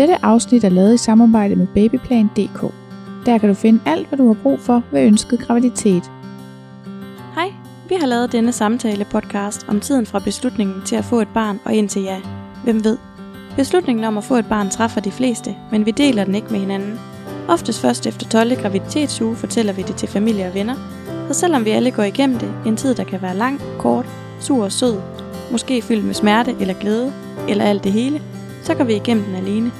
Dette afsnit er lavet i samarbejde med babyplan.dk. Der kan du finde alt, hvad du har brug for ved ønsket graviditet. Hej, vi har lavet denne samtale-podcast om tiden fra beslutningen til at få et barn og indtil ja. Hvem ved? Beslutningen om at få et barn træffer de fleste, men vi deler den ikke med hinanden. Oftest først efter 12. graviditetsuge fortæller vi det til familie og venner. Så selvom vi alle går igennem det, en tid der kan være lang, kort, sur og sød, måske fyldt med smerte eller glæde, eller alt det hele, så går vi igennem den alene.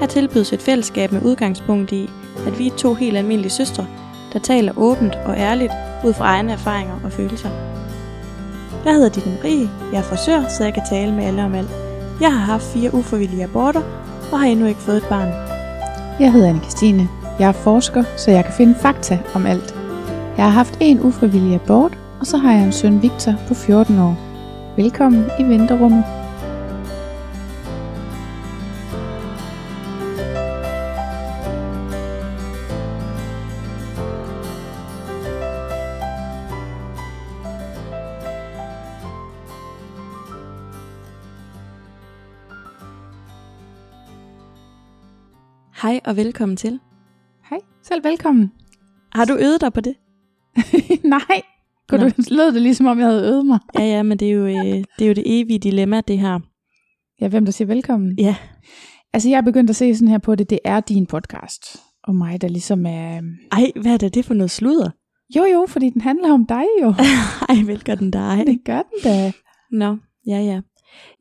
Her tilbydes et fællesskab med udgangspunkt i, at vi er to helt almindelige søstre, der taler åbent og ærligt ud fra egne erfaringer og følelser. Jeg hedder Ditte Marie, jeg er frisør, så jeg kan tale med alle om alt. Jeg har haft fire uforvillige aborter og har endnu ikke fået et barn. Jeg hedder anne Christine. Jeg er forsker, så jeg kan finde fakta om alt. Jeg har haft en ufrivillig abort, og så har jeg en søn Victor på 14 år. Velkommen i venterummet. Hej og velkommen til. Hej, selv velkommen. Har du øvet dig på det? Nej, kunne Nå. du lød det ligesom om jeg havde øvet mig. Ja, ja, men det er jo, øh, det, er jo det evige dilemma, det her. Ja, hvem der siger velkommen. Ja, Altså, jeg er begyndt at se sådan her på det. Det er din podcast. Og mig, der ligesom er... ej, hvad er det, det for noget sludder? Jo, jo, fordi den handler om dig jo. Ej, vel gør den dig. Det gør den da. Nå, ja, ja.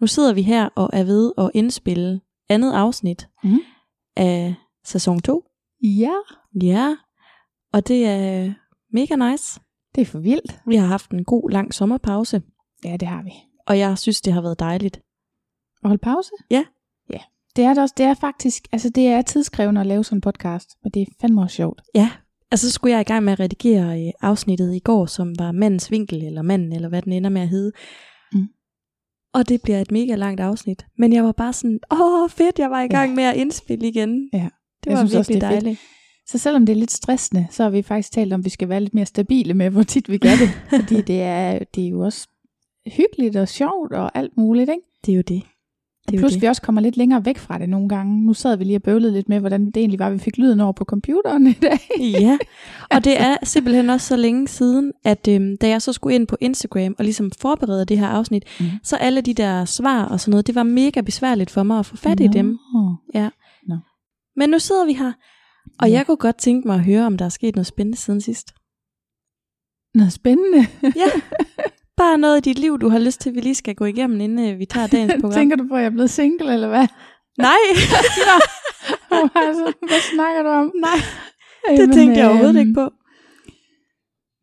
Nu sidder vi her og er ved at indspille andet afsnit Mhm. Af sæson 2. Ja, Ja, og det er mega nice. det er for vildt. Vi har haft en god, lang sommerpause, Ja, det har vi. og jeg synes, det har været dejligt. Og hold pause? Ja. Ja, det er det også. Det er faktisk, altså det er tidskrævende at lave sådan en podcast, men det er fandme også sjovt. Ja, altså så skulle jeg i gang med at redigere øh, afsnittet i går, som var mandens vinkel, eller manden, eller hvad den ender med at hedde. Og det bliver et mega langt afsnit. Men jeg var bare sådan, åh fedt, jeg var i gang Ja. med at indspille igen. Ja. Det Jeg var synes også, virkelig det er fedt. dejligt. Så selvom det er lidt stressende, så har vi faktisk talt om, at vi skal være lidt mere stabile med, hvor tit vi gør det. fordi det er, det er jo også hyggeligt og sjovt og alt muligt, ikke? Det er jo det. Det Plus det. vi også kommer lidt længere væk fra det nogle gange. Nu sad vi lige og bøvlede lidt med, hvordan det egentlig var, vi fik lyden over på computeren i dag. Ja, og det er simpelthen også så længe siden, at øhm, da jeg så skulle ind på Instagram og ligesom forberede det her afsnit, Mm. så alle de der svar og sådan noget, det var mega besværligt for mig at få fat i dem. Nå. Men nu sidder vi her, og Ja. jeg kunne godt tænke mig at høre, om der er sket noget spændende siden sidst. Noget spændende. Ja, bare noget i dit liv, du har lyst til, at vi lige skal gå igennem, inden øh, vi tager dagens program. Tænker du på, at jeg er blevet single, eller hvad? Nej, altså, hvad snakker du om? nej, det tænkte jeg overhovedet ikke på.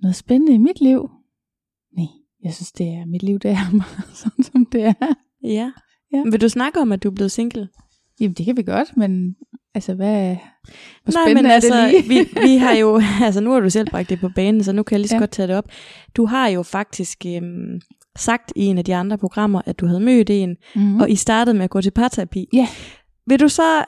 Noget spændende i mit liv? Nej, jeg synes, det er mit liv, det er meget sådan, som det er. Ja. Ja. Vil du snakke om, at du er blevet single? Jamen, det kan vi godt, men altså, hvad... Hvor Nej, men er altså, det lige? vi, vi har jo, altså nu har du selv bragt det på banen, så nu kan jeg lige så Ja. godt tage det op. Du har jo faktisk øhm, sagt i en af de andre programmer, at du havde mødt en, mm. og I startede med at gå til parterapi. Ja. Vil du så,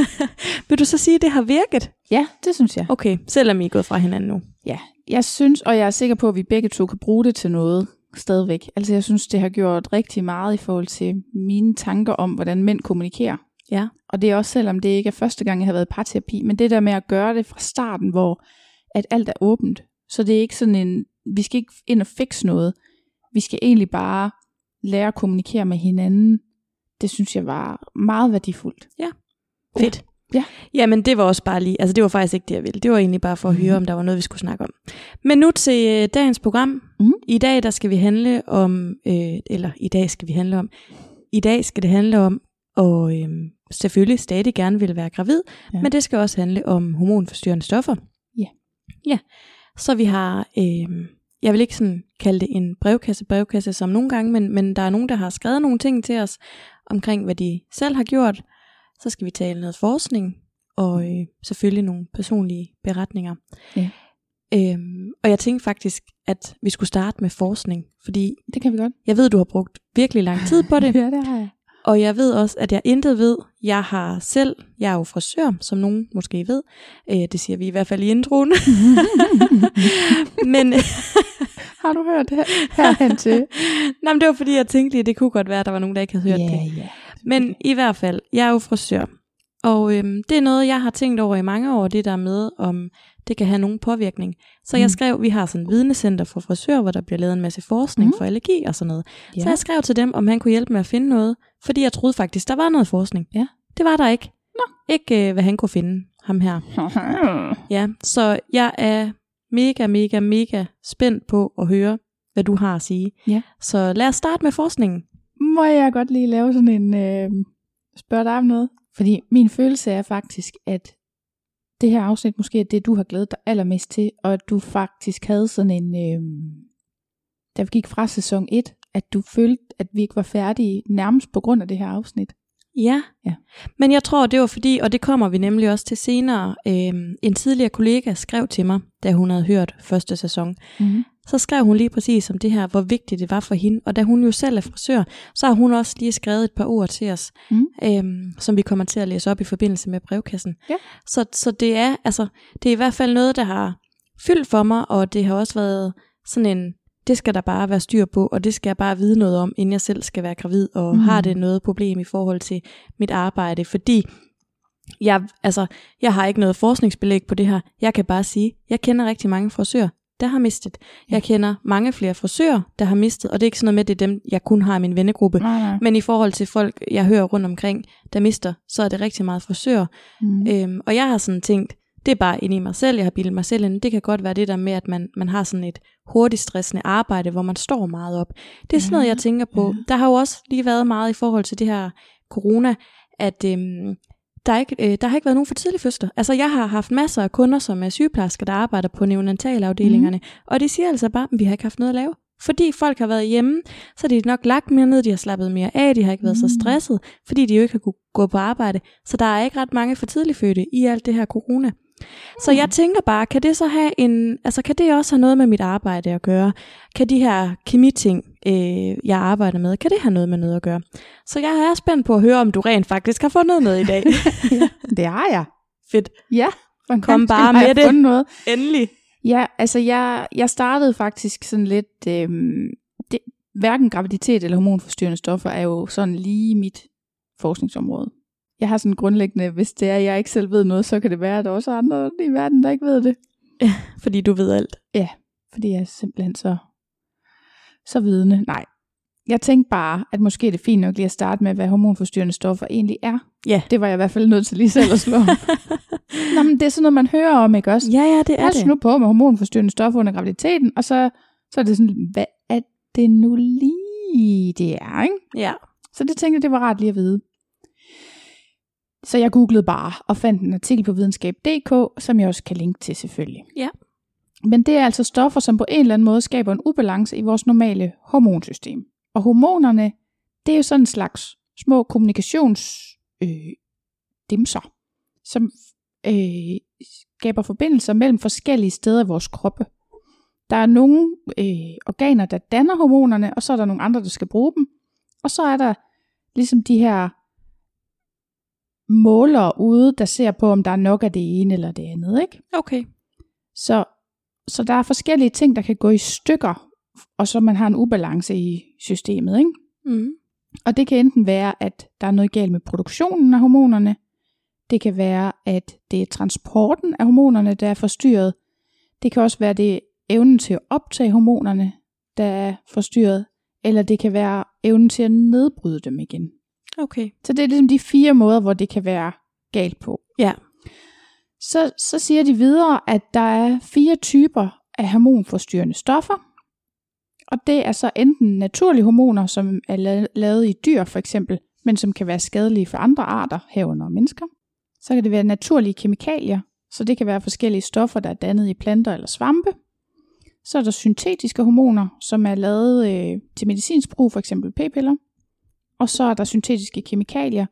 vil du så sige, at det har virket? Ja, det synes jeg. Okay, selvom I er gået fra hinanden nu. Ja, jeg synes, og jeg er sikker på, at vi begge to kan bruge det til noget stadigvæk. Altså, jeg synes, det har gjort rigtig meget i forhold til mine tanker om, hvordan mænd kommunikerer. Ja. Og det er også selvom det ikke er første gang, jeg har været i parterapi, men det der med at gøre det fra starten, hvor at alt er åbent. Så det er ikke sådan en, vi skal ikke ind og fikse noget. Vi skal egentlig bare lære at kommunikere med hinanden. Det synes jeg var meget værdifuldt. Fedt. Ja. Jamen, det var også bare lige, altså det var faktisk ikke det, jeg ville. Det var egentlig bare for at høre, om der var noget, vi skulle snakke om. Men nu til øh, dagens program. Mhm. I dag, der skal vi handle om, øh, eller i dag skal vi handle om, i dag skal det handle om, og øh, selvfølgelig stadig gerne vil være gravid, Ja. men det skal også handle om hormonforstyrrende stoffer. Ja. Ja, så vi har, øh, jeg vil ikke sådan kalde det en brevkasse, brevkasse som nogle gange, men, men der er nogen, der har skrevet nogle ting til os, omkring hvad de selv har gjort. Så skal vi tale noget forskning, og øh, selvfølgelig nogle personlige beretninger. Ja. Øhm, og jeg tænkte faktisk, at vi skulle starte med forskning, fordi Det kan vi godt. jeg ved, du har brugt virkelig lang tid på det, Ja, det har jeg. Og jeg ved også, at jeg intet ved. Jeg har selv, jeg er jo frisør, som nogen måske ved. Øh, det siger vi i hvert fald i introen. Men Har du hørt det herhen til? Nej, men det var fordi, jeg tænkte lige, at det kunne godt være, at der var nogen, der ikke havde hørt det. ja. Men i hvert fald, jeg er jo frisør. Og øhm, det er noget, jeg har tænkt over i mange år, det der med, om det kan have nogen påvirkning. Så jeg Mm. skrev, vi har sådan et vidnecenter for frisør, hvor der bliver lavet en masse forskning Mm. for allergi og sådan noget. Ja. Så jeg skrev til dem, om han kunne hjælpe med at finde noget, fordi jeg troede faktisk, der var noget forskning. Ja. Det var der ikke. Nå. Ikke, øh, hvad han kunne finde, ham her. Ja, så jeg er mega, mega, mega spændt på at høre, hvad du har at sige. Ja. Så lad os starte med forskningen. Må jeg godt lige lave sådan en, øh, spørge dig om noget? Fordi min følelse er faktisk, at det her afsnit måske er det, du har glædet dig allermest til, og at du faktisk havde sådan en, øh, da vi gik fra sæson 1, at du følte, at vi ikke var færdige nærmest på grund af det her afsnit. Ja. Ja. Men jeg tror, det var fordi, og det kommer vi nemlig også til senere, øhm, en tidligere kollega skrev til mig, da hun havde hørt første sæson. Mm-hmm. Så skrev hun lige præcis om det her, hvor vigtigt det var for hende. Og da hun jo selv er frisør, så har hun også lige skrevet et par ord til os, Mm. øhm, som vi kommer til at læse op i forbindelse med brevkassen. Ja. Så, så det er altså, det er i hvert fald noget, der har fyldt for mig, og det har også været sådan en, det skal der bare være styr på, og det skal jeg bare vide noget om, inden jeg selv skal være gravid, og Mm. har det noget problem i forhold til mit arbejde, fordi jeg, altså, jeg har ikke noget forskningsbelæg på det her. Jeg kan bare sige, jeg kender rigtig mange frisører, der har mistet. Jeg kender mange flere frisører, der har mistet, og det er ikke sådan noget med, det er dem, jeg kun har i min vennegruppe. Nej, nej. Men i forhold til folk, jeg hører rundt omkring, der mister, så er det rigtig meget frisører. Mm. Øhm, og jeg har sådan tænkt, det er bare inde i mig selv, jeg har bildet mig selv ind. Det kan godt være det der med, at man, man har sådan et hurtigt stressende arbejde, hvor man står meget op. Det er sådan noget, jeg tænker på. ja. Der har jo også lige været meget i forhold til det her corona, at øhm, der, er ikke, øh, der har ikke været nogen for tidlig fødsler. Altså jeg har haft masser af kunder, som er sygeplejersker, der arbejder på neonatalafdelingerne, mm. og de siger altså bare, at vi har ikke haft noget at lave. Fordi folk har været hjemme, så de nok lagt mere ned, de har slappet mere af, de har ikke været mm. så Mm. stresset, fordi de jo ikke har kunne gå på arbejde. Så der er ikke ret mange for tidlig fødte i alt det her corona. Så jeg tænker bare, kan det så have en, altså kan det også have noget med mit arbejde at gøre? Kan de her kemiting, øh, jeg arbejder med, kan det have noget med noget at gøre? Så jeg er spændt på at høre, om du rent faktisk har fundet noget i dag. Det har jeg. Fedt. Ja. Kom Hvordan bare med det. Noget. Endelig. Ja, altså jeg, jeg startede faktisk sådan lidt, øhm, det, hverken graviditet eller hormonforstyrrende stoffer er jo sådan lige mit forskningsområde. Jeg har sådan grundlæggende, hvis det er, at jeg ikke selv ved noget, så kan det være, at der også er andre i verden, der ikke ved det. Fordi du ved alt. Fordi jeg er simpelthen så, så vidende. Nej, jeg tænkte bare, at måske er det fint nok lige at starte med, hvad hormonforstyrrende stoffer egentlig er. Ja. Det var jeg i hvert fald nødt til lige selv at slå. Nå, men det er sådan noget, man hører om, ikke også? ja, ja, det er Pas det. nu på med hormonforstyrrende stoffer under graviditeten, og så, så er det sådan, hvad er det nu lige, det er, ikke? Ja. Så det tænkte jeg, det var rart lige at vide. Så jeg googlede bare og fandt en artikel på videnskab.dk, som jeg også kan linke til selvfølgelig. Ja. Men det er altså stoffer, som på en eller anden måde skaber en ubalance i vores normale hormonsystem. Og hormonerne, det er jo sådan en slags små kommunikations øh, som øh, skaber forbindelser mellem forskellige steder i vores kroppe. Der er nogle øh, organer, der danner hormonerne, og så er der nogle andre, der skal bruge dem. Og så er der ligesom de her målere ude, der ser på, om der er nok af det ene eller det andet. Ikke? Okay. Så, så der er forskellige ting, der kan gå i stykker, og så man har en ubalance i systemet. Ikke? Mm. Og det kan enten være, at der er noget galt med produktionen af hormonerne. Det kan være, at det er transporten af hormonerne, der er forstyrret. Det kan også være, det er evnen til at optage hormonerne, der er forstyrret. Eller det kan være evnen til at nedbryde dem igen. Okay. Så det er ligesom de fire måder, hvor det kan være galt på. Ja. Så, så siger de videre, at der er fire typer af hormonforstyrrende stoffer. Og det er så enten naturlige hormoner, som er la- lavet i dyr for eksempel, men som kan være skadelige for andre arter, herunder mennesker. Så kan det være naturlige kemikalier, så det kan være forskellige stoffer, der er dannet i planter eller svampe. Så er der syntetiske hormoner, som er lavet øh, til medicinsk brug, for eksempel p-piller. Og så er der syntetiske kemikalier,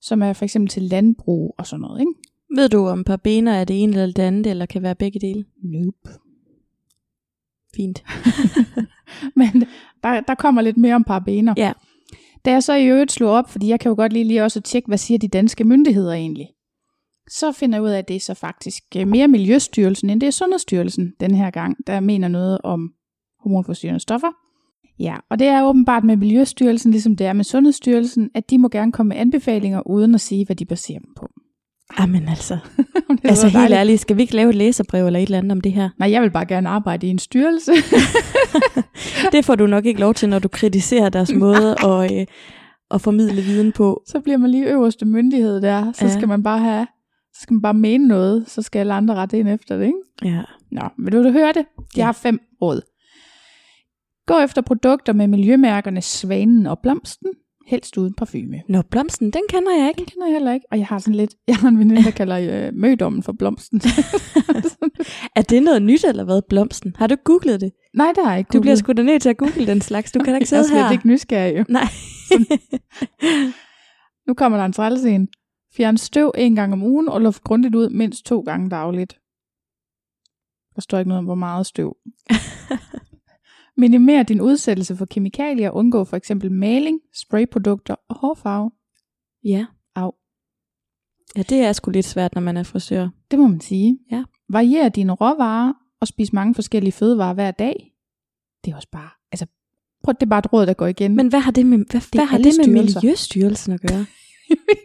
som er for eksempel til landbrug og sådan noget. Ikke? Ved du, om parabener er det ene eller det andet, eller kan være begge dele? Nope. Fint. Men der, der kommer lidt mere om parabener. Ja. Da jeg så i øvrigt slog op, fordi jeg kan jo godt lige, lige også tjekke, hvad siger de danske myndigheder egentlig, så finder jeg ud af, at det er så faktisk øh, mere Miljøstyrelsen, end det er Sundhedsstyrelsen den her gang, der mener noget om hormonforstyrrende stoffer. Ja, og det er åbenbart med Miljøstyrelsen, ligesom det er med Sundhedsstyrelsen, at de må gerne komme med anbefalinger, uden at sige, hvad de baserer dem på. Jamen altså, altså så helt dejligt. ærligt, skal vi ikke lave et læserbrev eller et eller andet om det her? Nej, jeg vil bare gerne arbejde i en styrelse. Det får du nok ikke lov til, når du kritiserer deres måde at, øh, at formidle viden på. så bliver man lige øverste myndighed der. Så Ja. skal man bare have, så skal man bare mene noget, så skal alle andre rette ind efter det, ikke? Ja. Nå, vil du høre det? De Ja. har fem råd. Gå efter produkter med miljømærkerne Svanen og Blomsten, helst uden parfume. Nå, blomsten, den kender jeg ikke. Den kender jeg heller ikke, og jeg har sådan lidt, jeg har en veninde, der kalder øh, mødommen for Blomsten. Er det noget nyt eller hvad, blomsten? Har du googlet det? Nej, der er ikke Du bliver googlet. sgu da nødt til at google den slags. Du kan da ikke jeg er sidde slet her. ikke nysgerrig. jo. Nej. Nu kommer der en træls en. Fjern støv en gang om ugen, og luft grundigt ud mindst to gange dagligt. Der står ikke noget om, hvor meget støv. Minimer din udsættelse for kemikalier, undgå for eksempel maling, sprayprodukter og hårfarve. ja. Au. Ja, det er sgu lidt svært, når man er frisør. Det må man sige. Ja. Varier dine råvarer og spis mange forskellige fødevarer hver dag. Det er også bare, altså, prøv, det er bare et råd, der går igen. Men hvad har det med, hvad, hvad har det med. Miljøstyrelsen at gøre?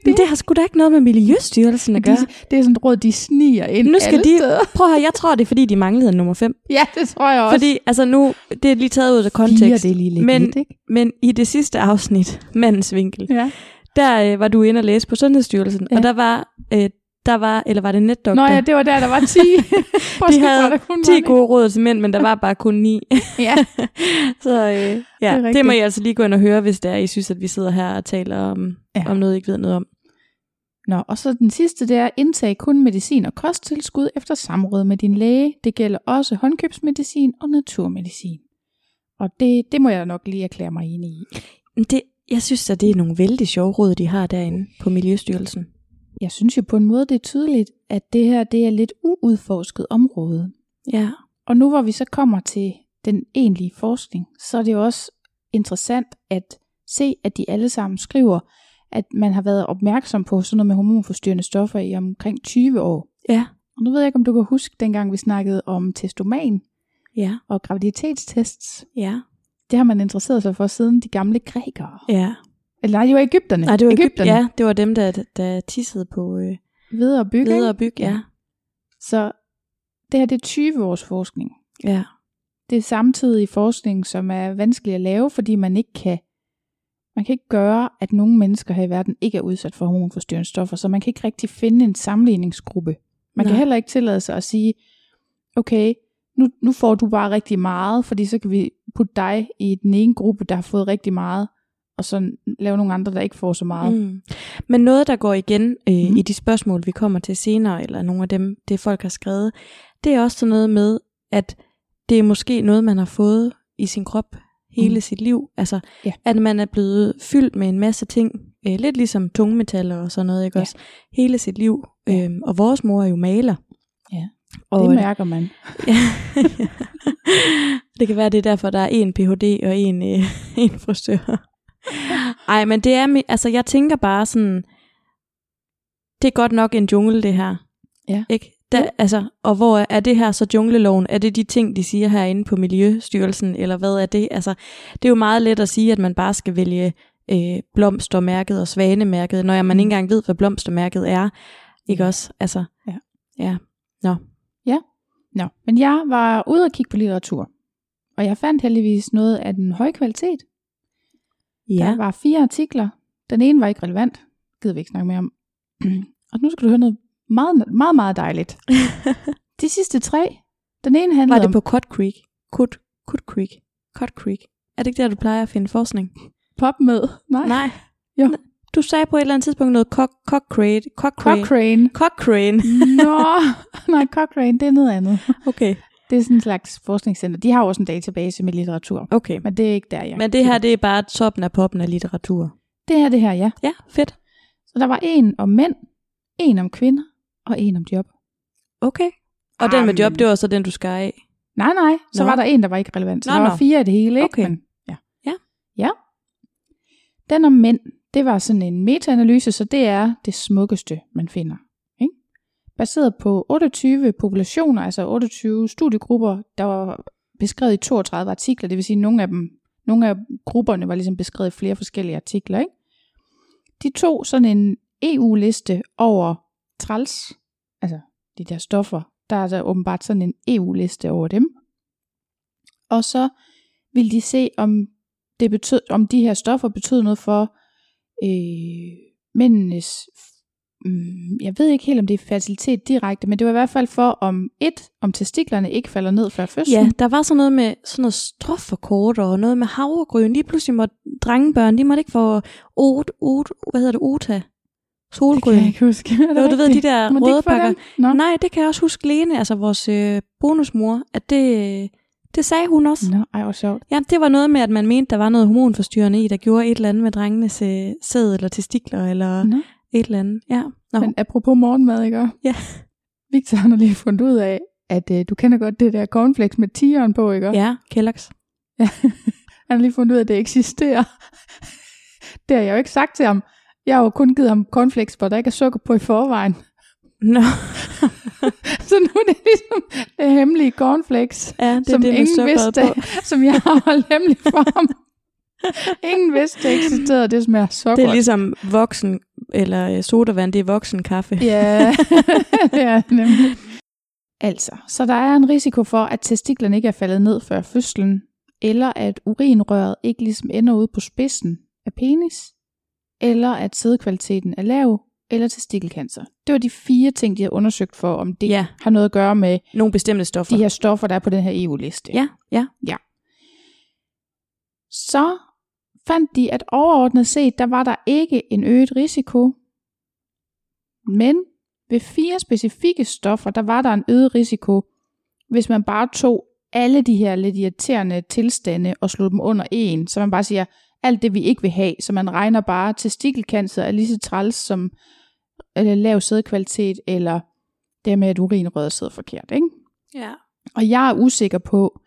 Men det har sgu da ikke noget med Miljøstyrelsen at gøre. de, det er sådan et råd, de sniger ind Nu skal de- steder. Prøv at høre, jeg tror, det er fordi, de manglede nummer 5. Ja, det tror jeg også. Fordi, altså nu, det er lige taget ud af kontekst. Det lige lidt Men- lidt, ikke? Men i det sidste afsnit, Mandens Vinkel, Ja. der øh, var du inde og læse på Sundhedsstyrelsen, Ja. og der var, øh, der var, eller var det netdoktor? Nå ja, det var der, der var 10. de havde der kun 10 var det. gode råd til mænd, men der var bare kun 9. Ja, Så øh, ja, det, det må I altså lige gå ind og høre, hvis det er, I synes, at vi sidder her og taler om, Ja. om noget, I ikke ved noget om. Nå, og så den sidste, det er indtag kun medicin og kosttilskud efter samråd med din læge. Det gælder også håndkøbsmedicin og naturmedicin. Og det, det må jeg nok lige erklære mig enig i. Det, jeg synes, at det er nogle vældig sjove råd, de har derinde på Miljøstyrelsen. Jeg synes jo på en måde, det er tydeligt, at det her det er lidt uudforsket område. Ja. Og nu hvor vi så kommer til den egentlige forskning, så er det jo også interessant at se, at de alle sammen skriver, at man har været opmærksom på sådan noget med hormonforstyrrende stoffer i omkring 20 år. Ja. Og nu ved jeg ikke, om du kan huske, dengang vi snakkede om testoman Ja. og graviditetstests. Ja. Det har man interesseret sig for siden de gamle grækere. Ja. Eller nej, det var Ægypterne. Nej, det var Ægypterne. Ja, det var dem, der, der tissede på øh, Ved at bygge. leder ikke? og byg. Ja. Så det her det er 20 års forskning. Ja. Det er samtidig forskning, som er vanskelig at lave, fordi man ikke kan man kan ikke gøre, at nogle mennesker her i verden ikke er udsat for hormonforstyrrende stoffer, så man kan ikke rigtig finde en sammenligningsgruppe. Man Nej. kan heller ikke tillade sig at sige, okay, nu, nu får du bare rigtig meget, fordi så kan vi putte dig i den ene gruppe, der har fået rigtig meget, og så lave nogle andre, der ikke får så meget. Mm. Men noget, der går igen øh, Mm. i de spørgsmål, vi kommer til senere, eller nogle af dem, det folk har skrevet, det er også sådan noget med, at det er måske noget, man har fået i sin krop hele Mm. sit liv. Altså, Ja. at man er blevet fyldt med en masse ting, øh, lidt ligesom tungmetaller og sådan noget, ikke Ja. også? Hele sit liv. Ja. Øhm, og vores mor er jo maler. Ja, og det mærker man. Ja. det kan være, det er derfor, der er en Ph.D. og en, øh, en frisør. Ej, men det er, altså jeg tænker bare sådan, det er godt nok en jungle det her. Ja. Ikke? Der, Jo. altså, og hvor er, er det her så jungleloven? Er det de ting, de siger herinde på Miljøstyrelsen, eller hvad er det? Altså, det er jo meget let at sige, at man bare skal vælge øh, blomstermærket og svanemærket, når man Mm. ikke engang ved, hvad blomstermærket er. Ikke Ja. også? Altså, Ja. ja. Nå. Nå, men jeg var ude og kigge på litteratur, og jeg fandt heldigvis noget af den høje kvalitet. Ja. Der var fire artikler. Den ene var ikke relevant. Gider vi ikke snakke mere om. og nu skal du høre noget meget, meget, meget dejligt. De sidste tre. Den ene handlede Var det om på Cut Creek? Cut, Cut Creek? Cut Creek. Er det ikke der, du plejer at finde forskning? pop med. Nej. Nej. Jo. Du sagde på et eller andet tidspunkt noget cock, Cochrane. Cochrane. Cochrane. Cochrane. Nå, nej, Cochrane, det er noget andet. Okay, Det er sådan en slags forskningscenter. De har jo også en database med litteratur. okay. Men det er ikke der, jeg Men det her, det er bare toppen af poppen af litteratur. Det her, det her, ja. Ja, fedt. Så der var en om mænd, en om kvinder, og en om job. Okay. Og den med job, det var så den, du skar af. Nej, nej, så Nå. var der en, der var ikke relevant. Så Nå, der var nå. fire i det hele, ikke? Okay. Men, ja. Ja. Ja. Den om mænd, det var sådan en metaanalyse, så det er det smukkeste, man finder. Baseret på 28 populationer, altså 28 studiegrupper, der var beskrevet i 32 artikler, det vil sige, at nogle af dem, nogle af grupperne var ligesom beskrevet i flere forskellige artikler. Ikke? De tog sådan en EU-liste over træls, altså de der stoffer, der er altså åbenbart sådan en EU-liste over dem. Og så ville de se, om, det betød, om de her stoffer betød noget for øh, mændenes mm, jeg ved ikke helt, om det er fertilitet direkte, men det var i hvert fald for, om et, om testiklerne ikke falder ned før fødslen. Ja, der var sådan noget med sådan noget strofferkort og noget med havregryn. Lige pludselig måtte drengebørn, de måtte ikke få ot, ot, hvad hedder det, ota? Solgryn. Det kan jeg ikke huske. Er det Jo, du ved, de der Må de røde få pakker. Nå. Nej, det kan jeg også huske Lene, altså vores øh, bonusmor, at det, det sagde hun også. Nå, ej, hvor sjovt. Ja, det var noget med, at man mente, der var noget hormonforstyrrende i, der gjorde et eller andet med drengenes øh, sæd eller testikler eller Nå. Et eller andet. Ja. Nå. Men apropos morgenmad, ikke? Ja. Victor han har lige fundet ud af, at øh, du kender godt det der cornflakes med tigeren på, ikke? ja, Kellogg's. Han har lige fundet ud af, at det eksisterer. det har jeg jo ikke sagt til ham. Jeg har jo kun givet ham cornflakes, hvor der ikke er sukker på i forvejen. Nå, Så nu er det ligesom det hemmelige cornflakes, ja, det som det ingen vidste, på. som jeg har holdt hemmeligt for ham. ingen vidste, det eksisterede, det smager så Det er godt. ligesom voksen, eller øh, sodavand, det er voksen kaffe. Ja, det nemlig. Altså, så der er en risiko for, at testiklerne ikke er faldet ned før fødslen, eller at urinrøret ikke ligesom ender ude på spidsen af penis, eller at sædkvaliteten er lav, eller testikelcancer. Det var de fire ting, de har undersøgt for, om det Ja, har noget at gøre med nogle bestemte stoffer. de her stoffer, der er på den her EU-liste. Ja, ja. Så fandt de, at overordnet set, der var der ikke en øget risiko, men ved fire specifikke stoffer, der var der en øget risiko, hvis man bare tog alle de her lidt irriterende tilstande og slog dem under en, så man bare siger, alt det vi ikke vil have, så man regner bare testikelcancer er lige så træls som eller lav sædkvalitet, eller det med, at urinrøret sidder forkert, ikke? ja. Og jeg er usikker på,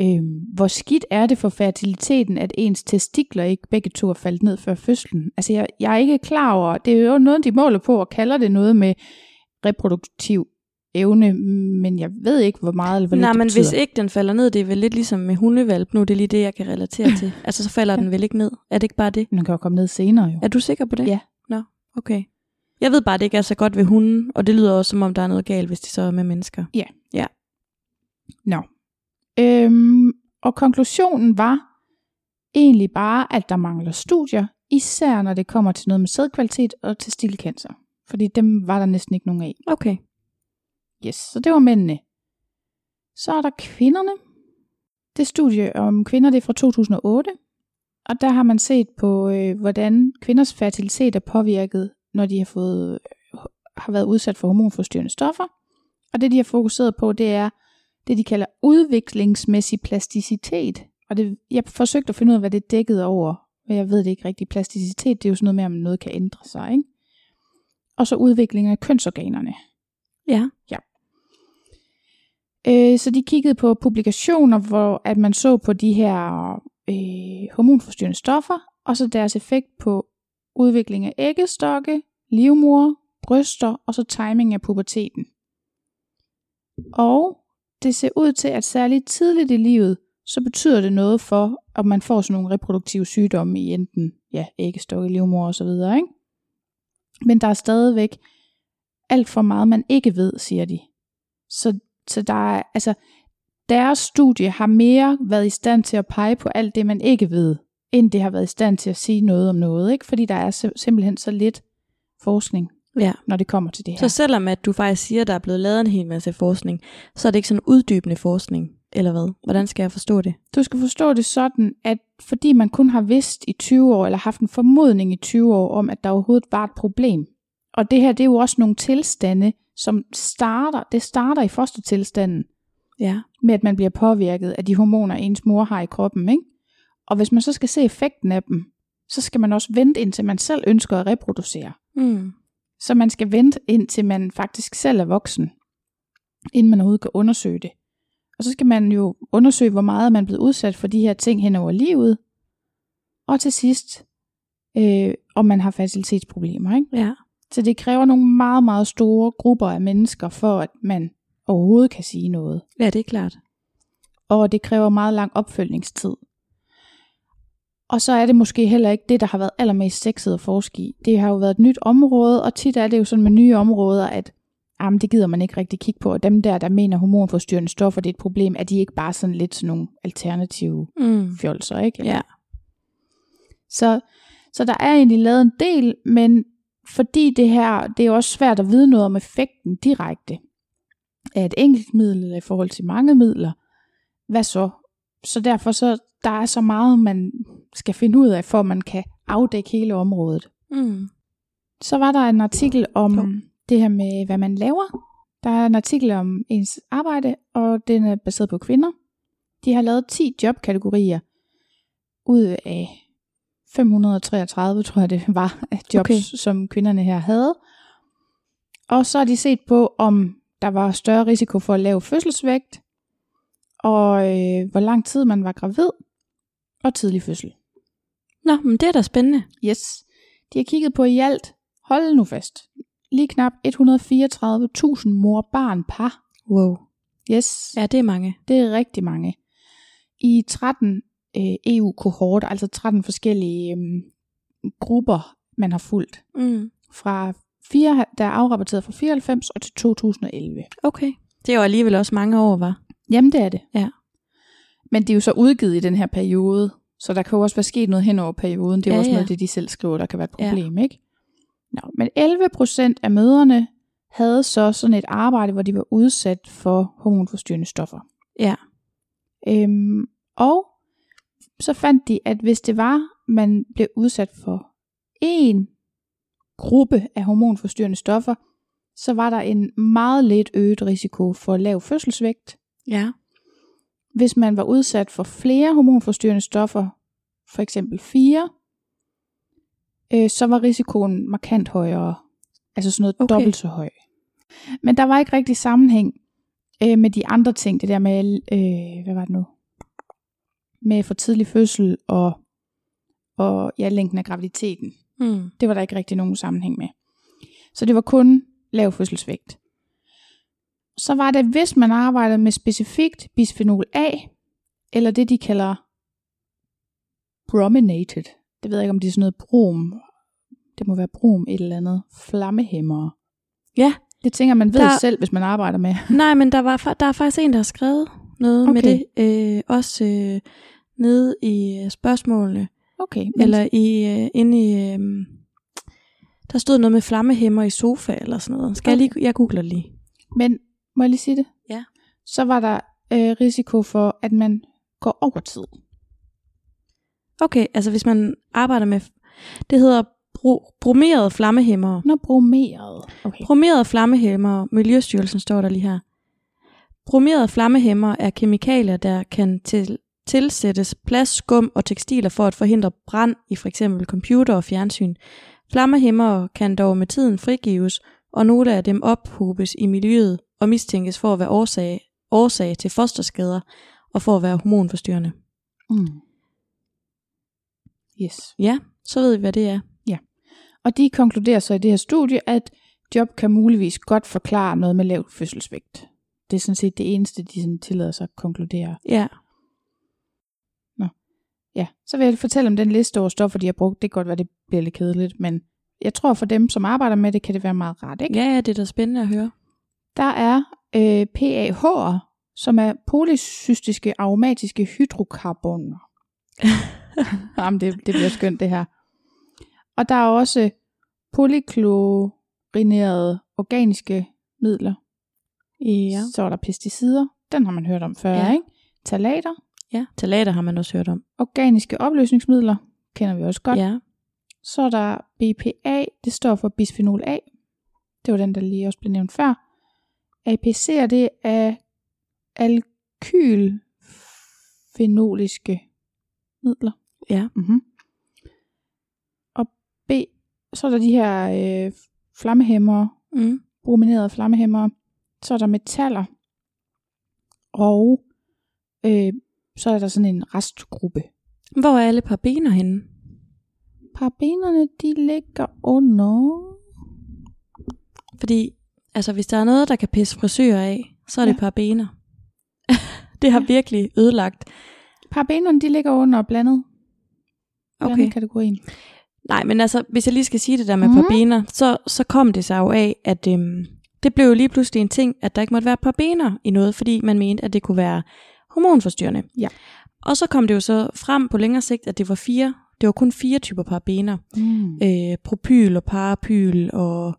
øh, hvor skidt er det for fertiliteten, at ens testikler ikke begge to er faldet ned før fødslen. Altså jeg, jeg er ikke klar over, det er jo noget, de måler på og kalder det noget med reproduktiv evne, men jeg ved ikke, hvor meget eller hvor Nej, det men betyder. hvis ikke den falder ned, det er vel lidt ligesom med hundevalp nu, det er lige det, jeg kan relatere til. Altså, så falder den vel ikke ned. Er det ikke bare det? Den kan jo komme ned senere jo. Er du sikker på det? Ja. Nå, okay. Jeg ved bare, det ikke er så godt ved hunden, og det lyder også, som om der er noget galt, hvis de så er med mennesker. Nå. Øhm, og konklusionen var egentlig bare, at der mangler studier, især når det kommer til noget med sædkvalitet og testikelcancer. Fordi dem var der næsten ikke nogen af. Okay. Yes, så det var mændene. Så er der kvinderne. Det studie om kvinder, det er fra 2008. Og der har man set på, øh, hvordan kvinders fertilitet er påvirket, når de har, fået, har været udsat for hormonforstyrrende stoffer. Og det, de har fokuseret på, det er det, de kalder udviklingsmæssig plasticitet. Og det, jeg forsøgte at finde ud af, hvad det dækkede over. Men jeg ved det ikke rigtigt. Plasticitet, det er jo sådan noget med, om noget kan ændre sig. Ikke? Og så udvikling af kønsorganerne. Ja. Øh, så de kiggede på publikationer, hvor at man så på de her øh, hormonforstyrrende stoffer, og så deres effekt på udvikling af æggestokke, livmor, bryster og så timing af puberteten. Og det ser ud til, at særligt tidligt i livet, så betyder det noget for, at man får sådan nogle reproduktive sygdomme i enten ja, æggestokke, livmor og så videre. Ikke? Men der er stadigvæk alt for meget, man ikke ved, siger de. Så, så der er, altså, deres studie har mere været i stand til at pege på alt det, man ikke ved, end det har været i stand til at sige noget om noget, ikke? Fordi der er simpelthen så lidt forskning, Ja. når det kommer til det her. Så selvom at du faktisk siger, at der er blevet lavet en hel masse forskning, så er det ikke sådan uddybende forskning, eller hvad? Hvordan skal jeg forstå det? Du skal forstå det sådan, at fordi man kun har vidst i 20 år, eller haft en formodning i 20 år om, at der overhovedet var et problem. Og det her, det er jo også nogle tilstande, som starter, det starter i fostertilstanden, Ja. med at man bliver påvirket af de hormoner, ens mor har i kroppen. Ikke? Og hvis man så skal se effekten af dem, så skal man også vente indtil man selv ønsker at reproducere. Mm. Så man skal vente indtil man faktisk selv er voksen, inden man overhovedet kan undersøge det. Og så skal man jo undersøge, hvor meget man er blevet udsat for de her ting hen over livet. Og til sidst, øh, om man har facilitetsproblemer. Ikke? Ja. Så det kræver nogle meget, meget store grupper af mennesker, for at man overhovedet kan sige noget. Ja, det er klart. Og det kræver meget lang opfølgningstid. Og så er det måske heller ikke det, der har været allermest sexet at forske i. Det har jo været et nyt område, og tit er det jo sådan med nye områder, at jamen, det gider man ikke rigtig kigge på. Og dem der, der mener hormonforstyrrende stoffer, det er et problem, er de ikke bare sådan lidt sådan nogle alternative Mm. fjolser, ikke? Ja. Så, så der er egentlig lavet en del, men fordi det her, det er jo også svært at vide noget om effekten direkte af et enkelt middel eller i forhold til mange midler. Hvad så? Så derfor så, der er så meget, man skal finde ud af, for at man kan afdække hele området. Mm. Så var der en artikel om Jo. det her med, hvad man laver. Der er en artikel om ens arbejde, og den er baseret på kvinder. De har lavet 10 jobkategorier ud af 533, tror jeg det var, jobs, okay. som kvinderne her havde. Og så har de set på, om der var større risiko for at lave fødselsvægt, og øh, hvor lang tid man var gravid, og tidlig fødsel. Nå, men det er da spændende. Yes. De har kigget på i alt, hold nu fast, lige knap 134.000 mor-barn-par. Wow. Yes, Ja, det er mange. det er rigtig mange. I 13 øh, EU-kohorter, altså 13 forskellige øh, grupper, man har fulgt. Mm. Fra 4, der er afrapporteret fra 94 og til 2011. Okay. Det er jo alligevel også mange år, var. Jamen, det er det. Ja. Men det er jo så udgivet i den her periode, så der kan jo også være sket noget hen over perioden. Det er Ja, også noget ja. det, de selv skriver, der kan være et Ja. problem, ikke? Nå, men 11 procent af møderne havde så sådan et arbejde, hvor de var udsat for hormonforstyrrende stoffer. Ja. Øhm, og så fandt de, at hvis det var, man blev udsat for en gruppe af hormonforstyrrende stoffer, så var der en meget lidt øget risiko for lav fødselsvægt, Ja. Hvis man var udsat for flere hormonforstyrrende stoffer, for eksempel fire, øh, så var risikoen markant højere. Altså sådan noget Okay. dobbelt så høj. Men der var ikke rigtig sammenhæng øh, med de andre ting. Det der med, øh, hvad var det nu? Med for tidlig fødsel og, og ja, længden af graviditeten. Mm. Det var der ikke rigtig nogen sammenhæng med. Så det var kun lav fødselsvægt. Så var det, hvis man arbejdede med specifikt bisphenol A, eller det de kalder brominated. Det ved jeg ikke, om det er sådan noget brom. Det må være brom et eller andet. Flammehæmmere. Ja. Det tænker man ved Der- selv, hvis man arbejder med. Nej, men der, var, der er faktisk en, der har skrevet noget okay. med det. Øh, også øh, nede i øh, spørgsmålene. Okay, men Eller i, øh, inde i... Øh, der stod noget med flammehæmmer i sofa eller sådan noget. Skal okay. jeg lige... Jeg googler lige. Men må jeg lige sige det? Ja. Så var der øh, risiko for, at man går over tid. Okay, altså hvis man arbejder med... Det hedder bro, bromerede flammehæmmere. Når bromeret. Okay. Bromerede flammehæmmere, Miljøstyrelsen står der lige her. Bromerede flammehæmmere er kemikalier, der kan til, tilsættes plast, skum og tekstiler for at forhindre brand i f.eks. computer og fjernsyn. Flammehæmmere kan dog med tiden frigives, og nogle af dem ophobes i miljøet og mistænkes for at være årsag, årsag til fosterskader og for at være hormonforstyrrende. Mm. Yes. Ja, så ved vi, hvad det er. Og de konkluderer så i det her studie, at job kan muligvis godt forklare noget med lav fødselsvægt. Det er sådan set det eneste, de sådan tillader sig at konkludere. Ja, Ja, så vil jeg fortælle om den liste over stoffer, de har brugt. Det kan godt være, det bliver lidt kedeligt, men jeg tror for dem, som arbejder med det, kan det være meget rart. Ikke? ja, ja det er da spændende at høre. Der er øh, PAH'er, som er polycystiske aromatiske hydrokarboner. Jamen, det, det bliver skønt det her. Og der er også polyklorinerede organiske midler. Ja. Så er der pesticider. Den har man hørt om før, Ja. ikke? Talater. ja. Talater har man også hørt om. Organiske opløsningsmidler. Kender vi også godt. Ja. Så er der BPA. Det står for bisphenol A. Det var den, der lige også blev nævnt før. APC er det af alkylfenoliske midler. Ja. Mm-hmm. Og B, så er der de her øh, flammehæmmere, Mm. brominerede flammehæmmere. Så er der metaller. Og øh, så er der sådan en restgruppe. Hvor er alle parabener henne? Parabenerne, de ligger under... Fordi, altså hvis der er noget, der kan pisse frisører af, så er det Ja. parabener. det har virkelig ødelagt. Parabenerne, de ligger under blandet. okay. kategorien. Nej, men altså, hvis jeg lige skal sige det der med mm. Parabener, så, så kom det sig jo af, at øhm, det blev jo lige pludselig en ting, at der ikke måtte være parabener i noget, fordi man mente, at det kunne være hormonforstyrrende. Ja. Og så kom det jo så frem på længere sigt, at det var fire, det var kun fire typer parabener. Mm. Øh, propyl og parapyl og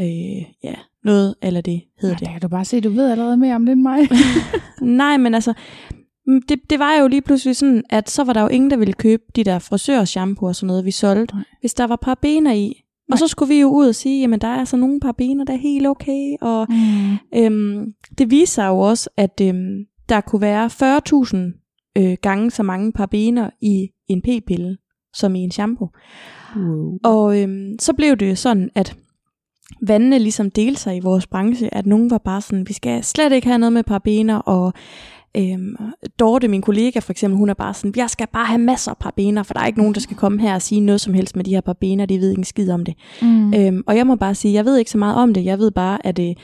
øh, ja, noget eller det hedder Ja, det. kan du bare se, du ved allerede mere om det end mig. Nej, men altså, mm, det, det var jo lige pludselig sådan, at så var der jo ingen, der ville købe de der frisørshampoo og sådan noget, vi solgte, Nej. hvis der var parabener i. Nej. Og så skulle vi jo ud og sige, jamen der er altså nogle parabener, der er helt okay. Og mm. øhm, det viser sig jo også, at øhm, der kunne være 40.000 øh, gange så mange parabener i en p-pille, som i en shampoo. wow. Og øhm, så blev det jo sådan, at vandene ligesom delte sig i vores branche, at nogen var bare sådan, vi skal slet ikke have noget med parabener, og øhm, Dorte, min kollega for eksempel, hun er bare sådan, jeg skal bare have masser af parabener, for der er ikke nogen, der skal komme her og sige noget som helst med de her parabener, de ved ikke en skid om det. Mm. Øhm, og jeg må bare sige, jeg ved ikke så meget om det, jeg ved bare, at øh,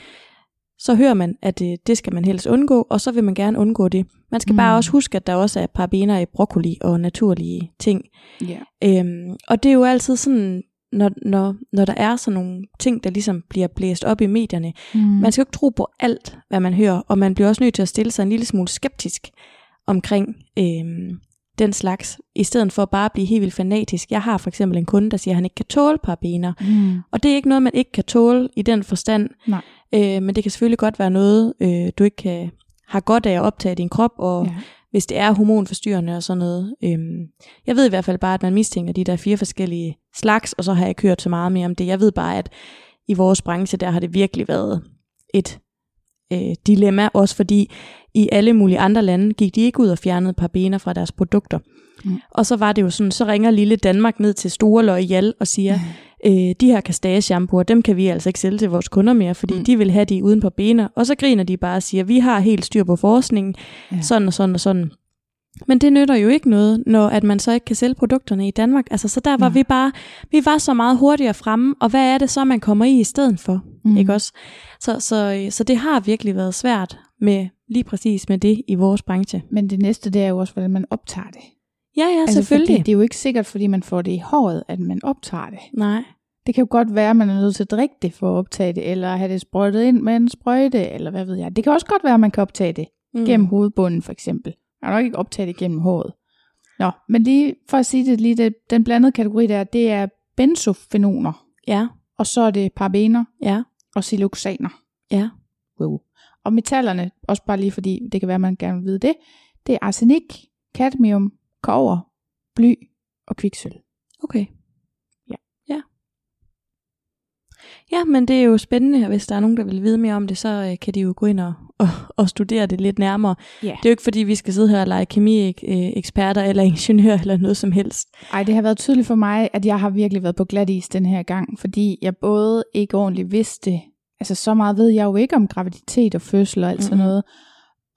så hører man, at øh, det skal man helst undgå, og så vil man gerne undgå det. Man skal mm. bare også huske, at der også er parabener i broccoli og naturlige ting. Ja. Øhm, og det er jo altid sådan, når, når, når der er sådan nogle ting, der ligesom bliver blæst op i medierne. Mm. Man skal jo ikke tro på alt, hvad man hører, og man bliver også nødt til at stille sig en lille smule skeptisk omkring øhm, den slags, i stedet for bare at blive helt vildt fanatisk. Jeg har for eksempel en kunde, der siger, at han ikke kan tåle parabener, Mm. og det er ikke noget, man ikke kan tåle i den forstand, Nej. øh, men det kan selvfølgelig godt være noget, øh, du ikke kan, har godt af at optage din krop, og Ja. hvis det er hormonforstyrrende og sådan noget. Øhm, jeg ved i hvert fald bare, at man mistænker de der fire forskellige slags, og så har jeg ikke hørt så meget mere om det. Jeg ved bare, at i vores branche, der har det virkelig været et øh, dilemma, også fordi i alle mulige andre lande gik de ikke ud og fjernede parabener fra deres produkter. Mm. Og så var det jo sådan, så ringer lille Danmark ned til Store Loyal og siger, øh, de her kastageshampooer, dem kan vi altså ikke sælge til vores kunder mere, fordi Mm. de vil have de uden på bener. Og så griner de bare og siger, vi har helt styr på forskningen, Ja. ja. sådan og sådan og sådan. Men det nytter jo ikke noget, når at man så ikke kan sælge produkterne i Danmark. Altså, så der var Nej. vi bare, vi var så meget hurtigere fremme, og hvad er det så, man kommer i i stedet for? Mm. Ikke også? Så, så, så det har virkelig været svært med lige præcis med det i vores branche. Men det næste, det er jo også, hvordan man optager det. Ja, ja, Altså, selvfølgelig. Fordi det er jo ikke sikkert, fordi man får det i håret, at man optager det. Nej. Det kan jo godt være, at man er nødt til at drikke det for at optage det, eller have det sprøjtet ind med en sprøjte, eller hvad ved jeg. Det kan også godt være, at man kan optage det mm. gennem hovedbunden, for eksempel. Man kan nok ikke optage det gennem håret. Nå, men lige for at sige det lige, det, den blandede kategori der, det er benzofenoner, Ja, og så er det parabener ja, og siloxaner. ja. Wow. Og metallerne, også bare lige fordi det kan være, at man gerne vil vide det, det er arsenik, cadmium, kover, bly og kviksølv. Okay. Ja. Ja. Ja, men det er jo spændende, og hvis der er nogen, der vil vide mere om det, så øh, kan de jo gå ind og, og, og studere det lidt nærmere. Ja. Det er jo ikke fordi, vi skal sidde her og lege kemi-eksperter eller ingeniør eller noget som helst. Ej, det har været tydeligt for mig, at jeg har virkelig været på glat is den her gang, fordi jeg både ikke ordentligt vidste, altså så meget ved jeg jo ikke om graviditet og fødsel og alt sådan Mhm. noget,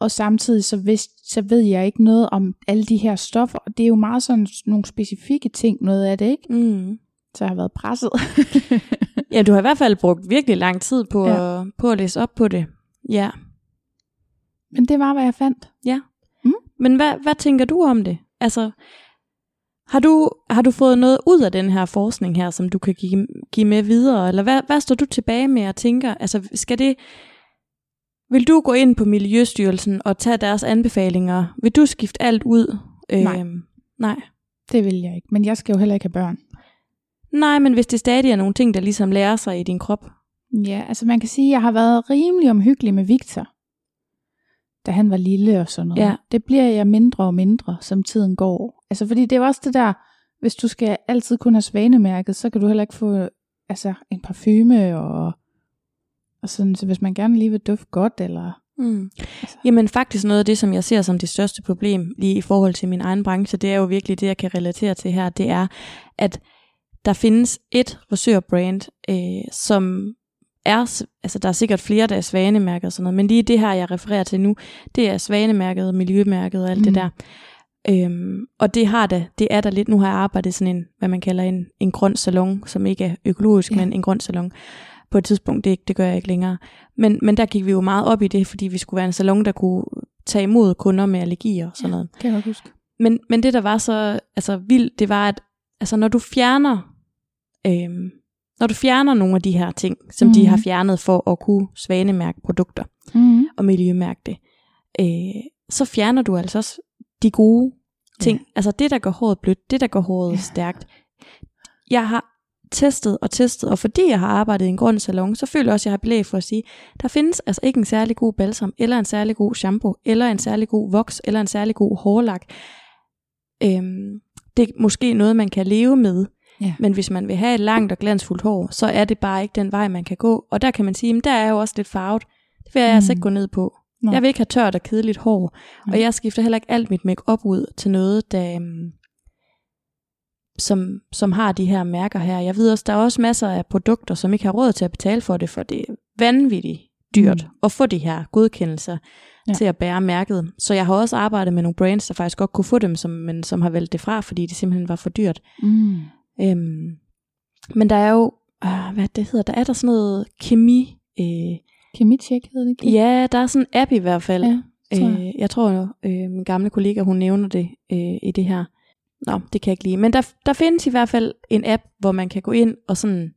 og samtidig så, vidste, så ved jeg ikke noget om alle de her stoffer, og det er jo meget sådan nogle specifikke ting, noget af det, ikke? Mm. Så jeg har været presset. Ja, du har i hvert fald brugt virkelig lang tid på, Ja. ja. at, på at læse op på det. Ja. Men det var, hvad jeg fandt. Men hvad, hvad tænker du om det? Altså, har du, har du fået noget ud af den her forskning her, som du kan give, give med videre? Eller hvad, hvad står du tilbage med og tænker? Altså, skal det... Vil du gå ind på Miljøstyrelsen og tage deres anbefalinger? Vil du skifte alt ud? Nej. Øhm, nej. Det vil jeg ikke, men jeg skal jo heller ikke have børn. Nej, men hvis det stadig er nogle ting, der ligesom lærer sig i din krop. Ja, altså man kan sige, at jeg har været rimelig omhyggelig med Victor, da han var lille og sådan noget. Ja. Det bliver jeg mindre og mindre, som tiden går. Altså fordi det er også det der, hvis du skal altid kun have svanemærket, så kan du heller ikke få altså, en parfume og, og sådan, så hvis man gerne lige vil dufte godt, eller Mm. Altså. Jamen faktisk noget af det, som jeg ser som det største problem lige i forhold til min egen branche, det er jo virkelig det, jeg kan relatere til her, det er, at der findes et frisørbrand, øh, som er, altså der er sikkert flere, der er svanemærket og sådan noget, men lige det her, jeg refererer til nu, det er svanemærket, miljømærket og alt mm. det der. Øhm, og det har det, det er der lidt, nu har jeg arbejdet sådan en, hvad man kalder en, en grøn salon, som ikke er økologisk, ja. men en grøn salon. På et tidspunkt, det, det gør jeg ikke længere. Men, men der gik vi jo meget op i det, fordi vi skulle være en salon, der kunne tage imod kunder med allergier og sådan Ja. noget. kan jeg huske. men, men det, der var så altså, vildt, det var, at altså, når du fjerner øhm, når du fjerner nogle af de her ting, som mm. de har fjernet for at kunne svanemærke produkter Mm. og miljømærke det, øh, så fjerner du altså også de gode ting. Ja. Altså det, der gør håret blødt, det, der gør håret ja. stærkt. Jeg har testet og testet, og fordi jeg har arbejdet i en grøn salon, så føler jeg også, at jeg har belæg for at sige, der findes altså ikke en særlig god balsam, eller en særlig god shampoo, eller en særlig god voks, eller en særlig god hårlak. Øhm, det er måske noget, man kan leve med, Ja. men hvis man vil have et langt og glansfuldt hår, så er det bare ikke den vej, man kan gå. Og der kan man sige, at der er jo også lidt farvet. Det vil jeg mm. altså ikke gå ned på. Nå. Jeg vil ikke have tørt og kedeligt hår. Nej. Og jeg skifter heller ikke alt mit make ud til noget, der, um, som, som har de her mærker her. Jeg ved også, der er også masser af produkter, som ikke har råd til at betale for det, for det er vanvittigt dyrt Mm. at få de her godkendelser Ja. til at bære mærket. Så jeg har også arbejdet med nogle brands, der faktisk godt kunne få dem, som, men som har valgt det fra, fordi det simpelthen var for dyrt. Mm. Øhm, men der er jo, øh, hvad det hedder, der er der sådan noget kemi, øh, Kemitjek hedder det ikke? ja, der er sådan en app i hvert fald. Ja, tror jeg. øh, jeg tror, øh, min gamle kollega, hun nævner det øh, i det her. Nå, det kan jeg ikke lide. Men der, der findes i hvert fald en app, hvor man kan gå ind og sådan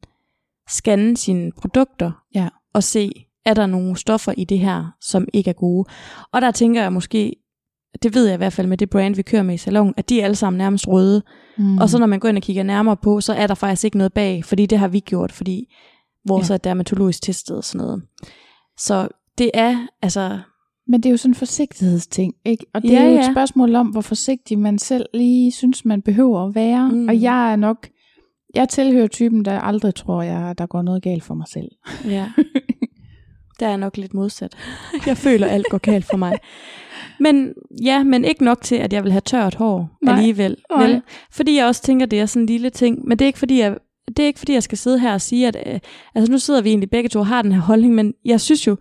scanne sine produkter Ja. og se, er der nogle stoffer i det her, som ikke er gode. Og der tænker jeg måske, det ved jeg i hvert fald med det brand, vi kører med i salon, at de er alle sammen nærmest røde. Mm. Og så når man går ind og kigger nærmere på, så er der faktisk ikke noget bag, fordi det har vi gjort, fordi vores Ja. er dermatologisk testet og sådan noget. Så det er, altså, Men det er jo sådan en forsigtighedsting, ikke? Og det Ja, er jo et ja. spørgsmål om, hvor forsigtig man selv lige synes, man behøver at være. Mm. Og jeg er nok, jeg tilhører typen, der aldrig tror, jeg, der går noget galt for mig selv. ja, der er nok lidt modsat. Jeg føler, alt går galt for mig. Men ja, men ikke nok til, at jeg vil have tørt hår Nej. alligevel. Nej. Vel? Fordi jeg også tænker, det er sådan en lille ting. Men det er ikke fordi, jeg, det er ikke fordi, jeg skal sidde her og sige, at øh, altså nu sidder vi egentlig begge to og har den her holdning, men jeg synes jo,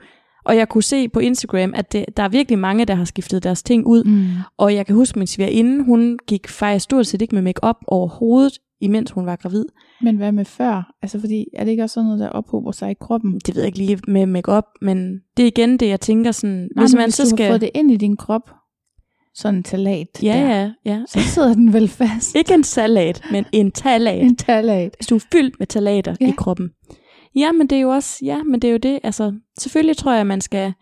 og jeg kunne se på Instagram, at det, der er virkelig mange, der har skiftet deres ting ud. Mm. Og jeg kan huske, min svigerinde, hun gik faktisk stort set ikke med makeup overhovedet, imens hun var gravid. Men hvad med før? Altså fordi, er det ikke også sådan noget, der ophober sig i kroppen? Det ved jeg ikke lige med makeup, men det er igen det, jeg tænker sådan, Nej, hvis man hvis så du skal... har fået det ind i din krop, sådan en talat Ja, der, ja, ja. så sidder den vel fast. Ikke en salat, men en talat. En talat. Hvis du er fyldt med talater ja. i kroppen. Ja, men det er jo også, ja, men det er jo det, altså, selvfølgelig tror jeg, man skal,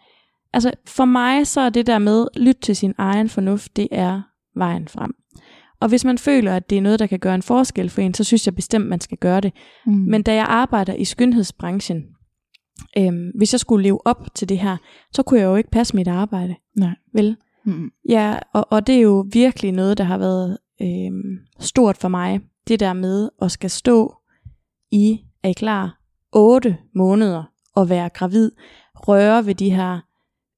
altså, for mig, så er det der med, lyt til sin egen fornuft, det er vejen frem. Og hvis man føler, at det er noget, der kan gøre en forskel for en, så synes jeg bestemt, man skal gøre det. Mm. Men da jeg arbejder i skønhedsbranchen, øhm, hvis jeg skulle leve op til det her, så kunne jeg jo ikke passe mit arbejde. Nej. Vel? Mm. Ja, og, og det er jo virkelig noget, der har været øhm, stort for mig. Det der med at skal stå i, er I klar, 8 måneder og være gravid, røre ved de her,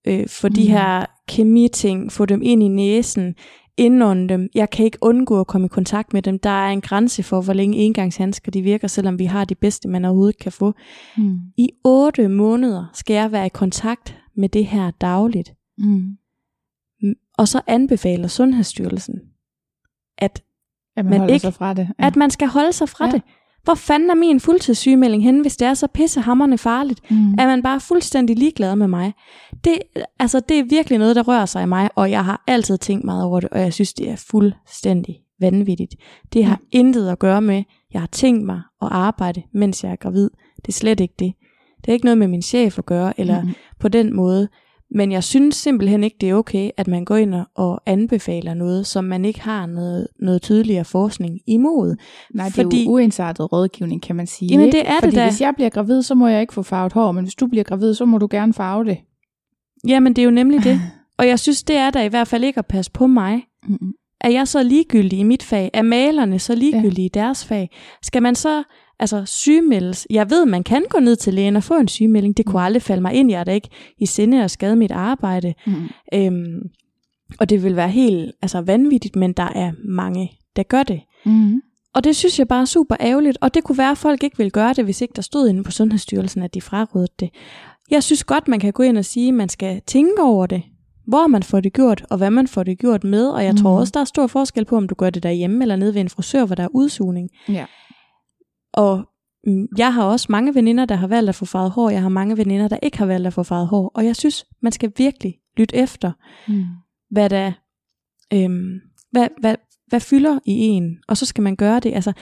øh, få mm. de her kemiting, få dem ind i næsen, indånde dem. Jeg kan ikke undgå at komme i kontakt med dem. Der er en grænse for, hvor længe engangshandsker de virker, selvom vi har de bedste, man overhovedet kan få. Mm. I 8 måneder skal jeg være i kontakt med det her dagligt. Mm. Og så anbefaler Sundhedsstyrelsen, at, At man, holder ikke- sig fra det. ja. at man skal holde sig fra ja. det. Hvor fanden er min fuldtidssygemelding henne, hvis det er så pissehammerende farligt? mm. Er man bare fuldstændig ligeglad med mig? Det, altså, det er virkelig noget, der rører sig i mig, og jeg har altid tænkt meget over det, og jeg synes, det er fuldstændig vanvittigt. Det har Ja. intet at gøre med, jeg har tænkt mig at arbejde, mens jeg er gravid. Det er slet ikke det. Det er ikke noget med min chef at gøre, eller Mm. på den måde. Men jeg synes simpelthen ikke, det er okay, at man går ind og- anbefaler noget, som man ikke har noget, noget tydeligere forskning imod. Nej, det Fordi- er jo uensartet rådgivning, kan man sige. Jamen, ikke? det er det Fordi da. hvis jeg bliver gravid, så må jeg ikke få farvet hår, men hvis du bliver gravid, så må du gerne farve det. Jamen, det er jo nemlig det. Og jeg synes, det er der i hvert fald ikke at passe på mig. Mm. Er jeg så ligegyldig i mit fag? Er malerne så ligegyldige ja. i deres fag? Skal man så altså sygemeldes? Jeg ved, man kan gå ned til lægen og få en sygemelding. Det kunne aldrig falde mig ind. Jeg er da ikke i sinde at skade mit arbejde. Mm. Øhm, og det vil være helt altså, vanvittigt, men der er mange, der gør det. Mm. Og det synes jeg bare er super ærgerligt, og det kunne være, at folk ikke ville gøre det, hvis ikke der stod inde på Sundhedsstyrelsen, at de frarådede det. Jeg synes godt, man kan gå ind og sige, at man skal tænke over det, hvor man får det gjort, og hvad man får det gjort med, og jeg mm. tror også, der er stor forskel på, om du gør det derhjemme eller nede ved en frisør, hvor der er udsugning. Ja. Og mm, jeg har også mange veninder, der har valgt at få farvet hår, jeg har mange veninder, der ikke har valgt at få farvet hår, og jeg synes, man skal virkelig lytte efter, Mm. hvad der øhm, hvad, hvad, hvad fylder i en? Og så skal man gøre det. Altså,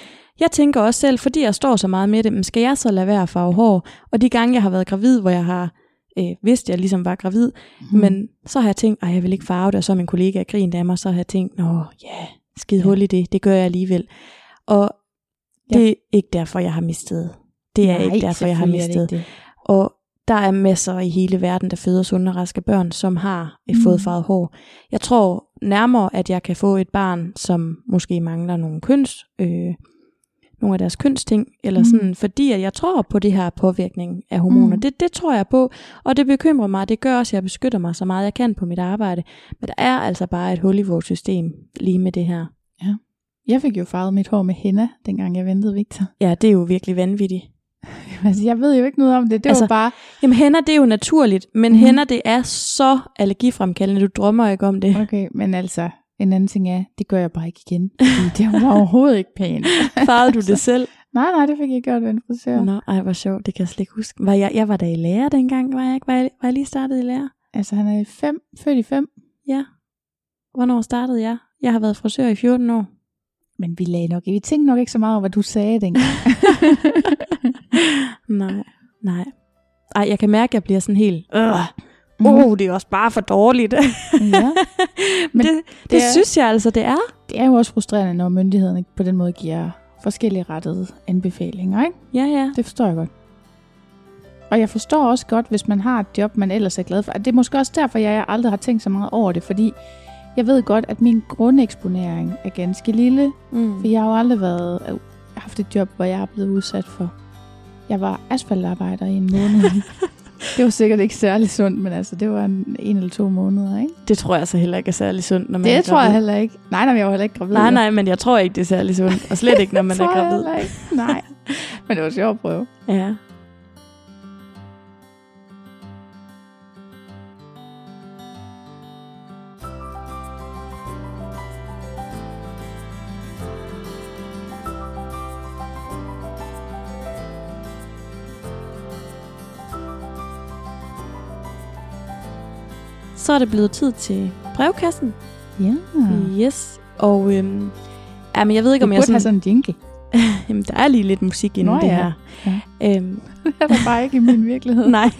jeg tænker også selv, fordi jeg står så meget med det, men skal jeg så lade være at farve hår? Og de gange, jeg har været gravid, hvor jeg har øh, vidst, jeg ligesom var gravid, mm. men så har jeg tænkt, at jeg vil ikke farve det, og så min kollega grint af mig, så har jeg tænkt, nå ja, skide hul i det, det gør jeg alligevel. Og det er ikke derfor, jeg har mistet. Det er Nej, ikke derfor, jeg har mistet. Det. Og der er masser i hele verden, der føder sunde og raske børn, som har mm. fået farvet hår. Jeg tror nærmere, at jeg kan få et barn, som måske mangler nogle køns, øh, nogle af deres kønsting, eller mm. sådan, fordi at jeg tror på det her påvirkning af hormoner. Mm. Det, det tror jeg på, og det bekymrer mig. Det gør også, at jeg beskytter mig så meget, jeg kan på mit arbejde. Men der er altså bare et hul i vores system lige med det her. Ja. Jeg fik jo farvet mit hår med henna, dengang jeg ventede Victor. Ja, det er jo virkelig vanvittigt. altså, jeg ved jo ikke noget om det. Det altså, var bare... Jamen, hænder, det er jo naturligt, men mm. hænder, det er så allergifremkaldende. Du drømmer ikke om det. Okay, men altså, en anden ting er, det gør jeg bare ikke igen. det var overhovedet ikke pænt. Farvede du det selv? Nej, nej, det fik jeg gjort ved en frisør. Nå, ej, hvor sjovt. Det kan jeg slet ikke huske. Var jeg, jeg var da i lærer dengang, var jeg ikke? Var jeg, var jeg lige startet i lærer? Altså, han er fem, født i fem. Ja. Hvornår startede jeg? Jeg har været frisør i 14 år. Men vi lagde nok, vi tænkte nok ikke så meget over, hvad du sagde dengang. nej, nej. Ej, jeg kan mærke, at jeg bliver sådan helt... Øh. Mm. Oh, det er også bare for dårligt. ja. Men det, det, det er, synes jeg altså, det er. Det er jo også frustrerende, når myndighederne på den måde giver forskellige rettede anbefalinger, ikke? Ja, ja. Det forstår jeg godt. Og jeg forstår også godt, hvis man har et job, man ellers er glad for. Det er måske også derfor, jeg aldrig har tænkt så meget over det, fordi jeg ved godt, at min grundeksponering er ganske lille, mm. for jeg har jo aldrig været, øh, haft et job, hvor jeg er blevet udsat for. Jeg var asfaltarbejder i en måned. det var sikkert ikke særlig sundt, men altså, det var en, en eller to måneder, ikke? Det tror jeg så heller ikke er særlig sundt, når man det er Det tror jeg heller ikke. Nej, nej, jeg var heller ikke gravid. Nej, nej, men jeg tror ikke, det er særlig sundt. Og slet ikke, når man er gravid. Jeg ikke. Nej, men det var sjovt at prøve. Ja. Så er det blevet tid til brevkassen. Ja. Yes. Og øhm, ja, men jeg ved ikke, om du jeg sådan... have sådan en jingle. Jamen, der er lige lidt musik inden Nå, det ja. her. Ja. Øhm. det er der bare ikke i min virkelighed. nej,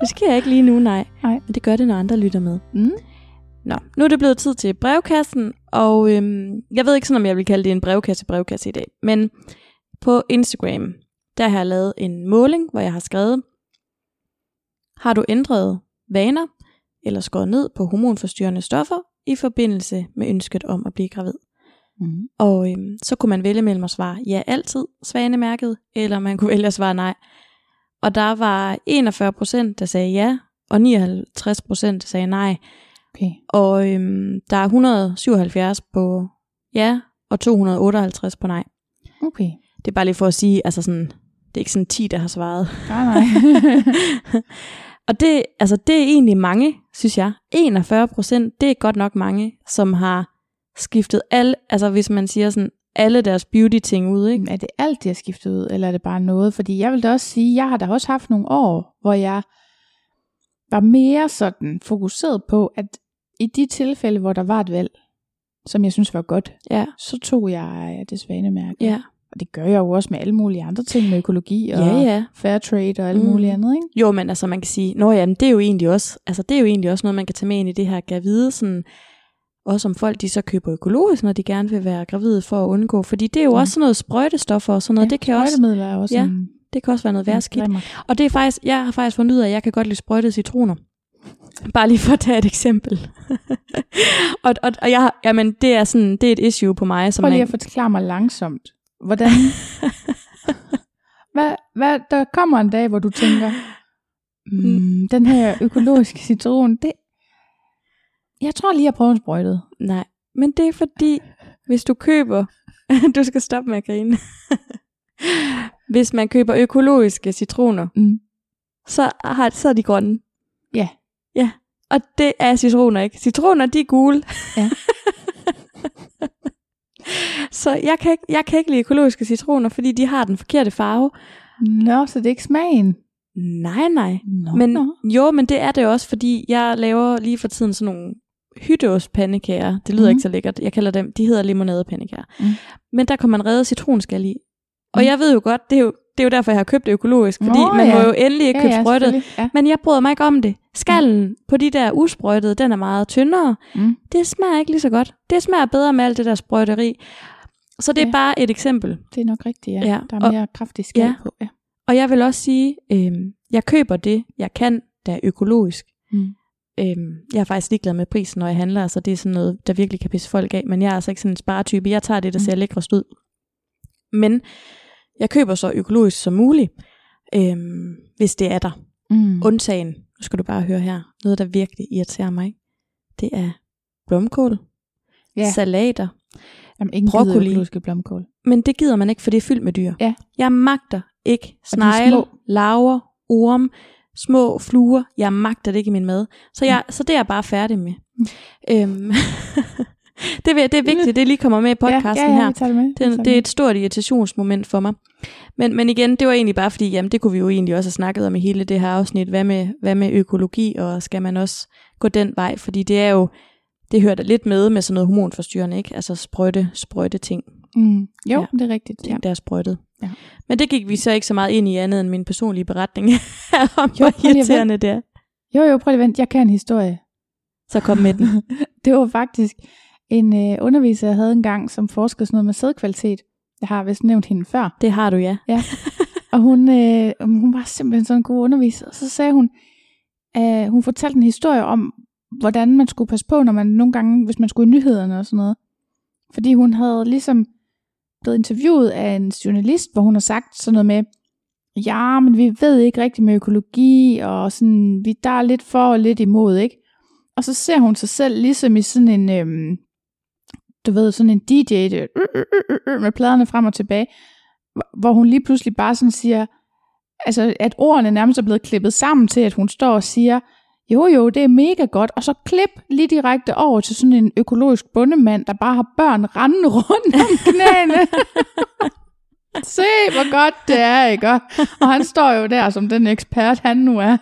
det sker ikke lige nu, nej. nej. Men det gør det, når andre lytter med. Mm. Nå, nu er det blevet tid til brevkassen, og øhm, jeg ved ikke sådan, om jeg vil kalde det en brevkasse brevkasse i dag, men på Instagram, der har jeg lavet en måling, hvor jeg har skrevet, har du ændret vaner, eller skåret ned på hormonforstyrrende stoffer i forbindelse med ønsket om at blive gravid. Mm. Og øhm, så kunne man vælge mellem at svare ja altid, svanemærket, eller man kunne vælge at svare nej. Og der var 41% der sagde ja, og 59% der sagde nej. Okay. Og øhm, der er 177 på ja, og 258 på nej. Okay. Det er bare lige for at sige, altså sådan, det er ikke sådan 10, der har svaret. Nej, nej. Og det, altså, det er egentlig mange, synes jeg. 41 procent, det er godt nok mange, som har skiftet alle, altså hvis man siger sådan, alle deres beauty-ting ud, ikke? Er det alt, de har skiftet ud, eller er det bare noget? Fordi jeg vil da også sige, jeg har da også haft nogle år, hvor jeg var mere sådan fokuseret på, at i de tilfælde, hvor der var et valg, som jeg synes var godt, ja. så tog jeg det svanemærke. Ja. Og det gør jeg jo også med alle mulige andre ting, med økologi og ja, ja. fair trade og alt mm. muligt andet, ikke? Jo, men altså man kan sige, nå ja, det er jo egentlig også, altså det er jo egentlig også noget, man kan tage med ind i det her gravide, sådan, også om folk de så køber økologisk, når de gerne vil være gravide for at undgå, fordi det er jo mm. også sådan noget sprøjtestoffer og sådan noget, ja, det kan også, er også ja, en, det kan også være noget værskidt. Og det er faktisk, jeg har faktisk fundet ud af, at jeg kan godt lide sprøjtede citroner. Bare lige for at tage et eksempel. og, og, og jeg, jamen, det er sådan, det er et issue på mig. Som Prøv lige at forklare mig langsomt. Hvordan? hvad, hvad, der kommer en dag, hvor du tænker, mm, den her økologiske citron, det, jeg tror lige, jeg prøver en sprøjtet. Nej, men det er fordi, hvis du køber, du skal stoppe med at grine. hvis man køber økologiske citroner, mm. så, har, så er de grønne. Ja. Ja, og det er citroner ikke. Citroner, de er gule. Ja. Så jeg kan, ikke, jeg kan ikke lide økologiske citroner, fordi de har den forkerte farve. Nå, så det er ikke smagen? Nej, nej. Nå, men nå. jo, men det er det også, fordi jeg laver lige for tiden sådan nogle hytteostpandekager. Det lyder Mhm. ikke så lækkert. Jeg kalder dem, de hedder limonadepandekager. Mm. Men der kan man redde citronskal i. Og Mm. jeg ved jo godt, det er jo, det er jo derfor, jeg har købt det økologisk. Fordi Nå, man ja. må jo endelig ikke købe sprøjtet. selvfølgelig. Ja. Men jeg bryder mig ikke om det. Skallen på de der usprøjtede, den er meget tyndere. Mm. Det smager ikke lige så godt. Det smager bedre med alt det der sprøjteri. Så det er Ja. bare et eksempel. Det er nok rigtigt, ja. Ja, Der er og- mere kraftig skal ja. på. Ja. Og jeg vil også sige, øh, jeg køber det, jeg kan, der er økologisk. Mm. Øhm, jeg er faktisk ligeglad med prisen, når jeg handler, så det er sådan noget, der virkelig kan pisse folk af. Men jeg er altså ikke sådan en sparetype. Jeg tager det, der Mm. ser lækrest ud. Men jeg køber så økologisk som muligt, øhm, hvis det er der. Mm. Undtagen, nu skal du bare høre her, noget der virkelig irriterer mig, det er blomkål, Ja. salater. Jamen, ingen broccoli. økologiske blomkål. Men det gider man ikke, for det er fyldt med dyr. Ja. Jeg magter ikke snegle, laver, orm, små fluer. Jeg magter det ikke i min mad. Så, jeg, så det er jeg bare færdig med. Mm. Øhm, det, vil- det er vigtigt, det lige kommer med i podcasten ja, ja, ja, her. det med. Det, det er et stort irritationsmoment for mig. Men, men igen, det var egentlig bare fordi, jamen det kunne vi jo egentlig også have snakket om i hele det her afsnit. Hvad med, hvad med økologi, og skal man også gå den vej? Fordi det er jo, det hører da lidt med med sådan noget hormonforstyrrende, ikke? Altså sprøjte, sprøjte ting, Mm. Jo, Ja. det er rigtigt. ting Ja. der er sprøjtet. Ja. Men det gik vi så ikke så meget ind i andet end min personlige beretning om, Jo, hvor irriterende det er. Jo, jo, prøv lige at vente. Jeg kan en historie. Så kom med den. det var faktisk en øh, underviser, jeg havde engang, som forskede sådan noget med sædkvalitet. Jeg har vist nævnt hende før. Det har du, ja. Og hun, øh, hun var simpelthen sådan en god underviser. Og så sagde hun, øh, hun fortalte en historie om, hvordan man skulle passe på, når man nogle gange, hvis man skulle i nyhederne og sådan noget. Fordi hun havde ligesom blevet interviewet af en journalist, hvor hun har sagt sådan noget med, ja, men vi ved ikke rigtigt med økologi, og sådan, vi der er lidt for og lidt imod, ikke? Og så ser hun sig selv ligesom i sådan en, øhm, du ved, sådan en DJ, det, øh øh, øh, øh, øh, med pladerne frem og tilbage, hvor- hvor hun lige pludselig bare sådan siger, altså at ordene nærmest er blevet klippet sammen til, at hun står og siger, jo jo, det er mega godt, og så klip lige direkte over til sådan en økologisk bundemand, der bare har børn rendende rundt om knæene. Se, hvor godt det er, ikke? Og han står jo der som den ekspert, han nu er,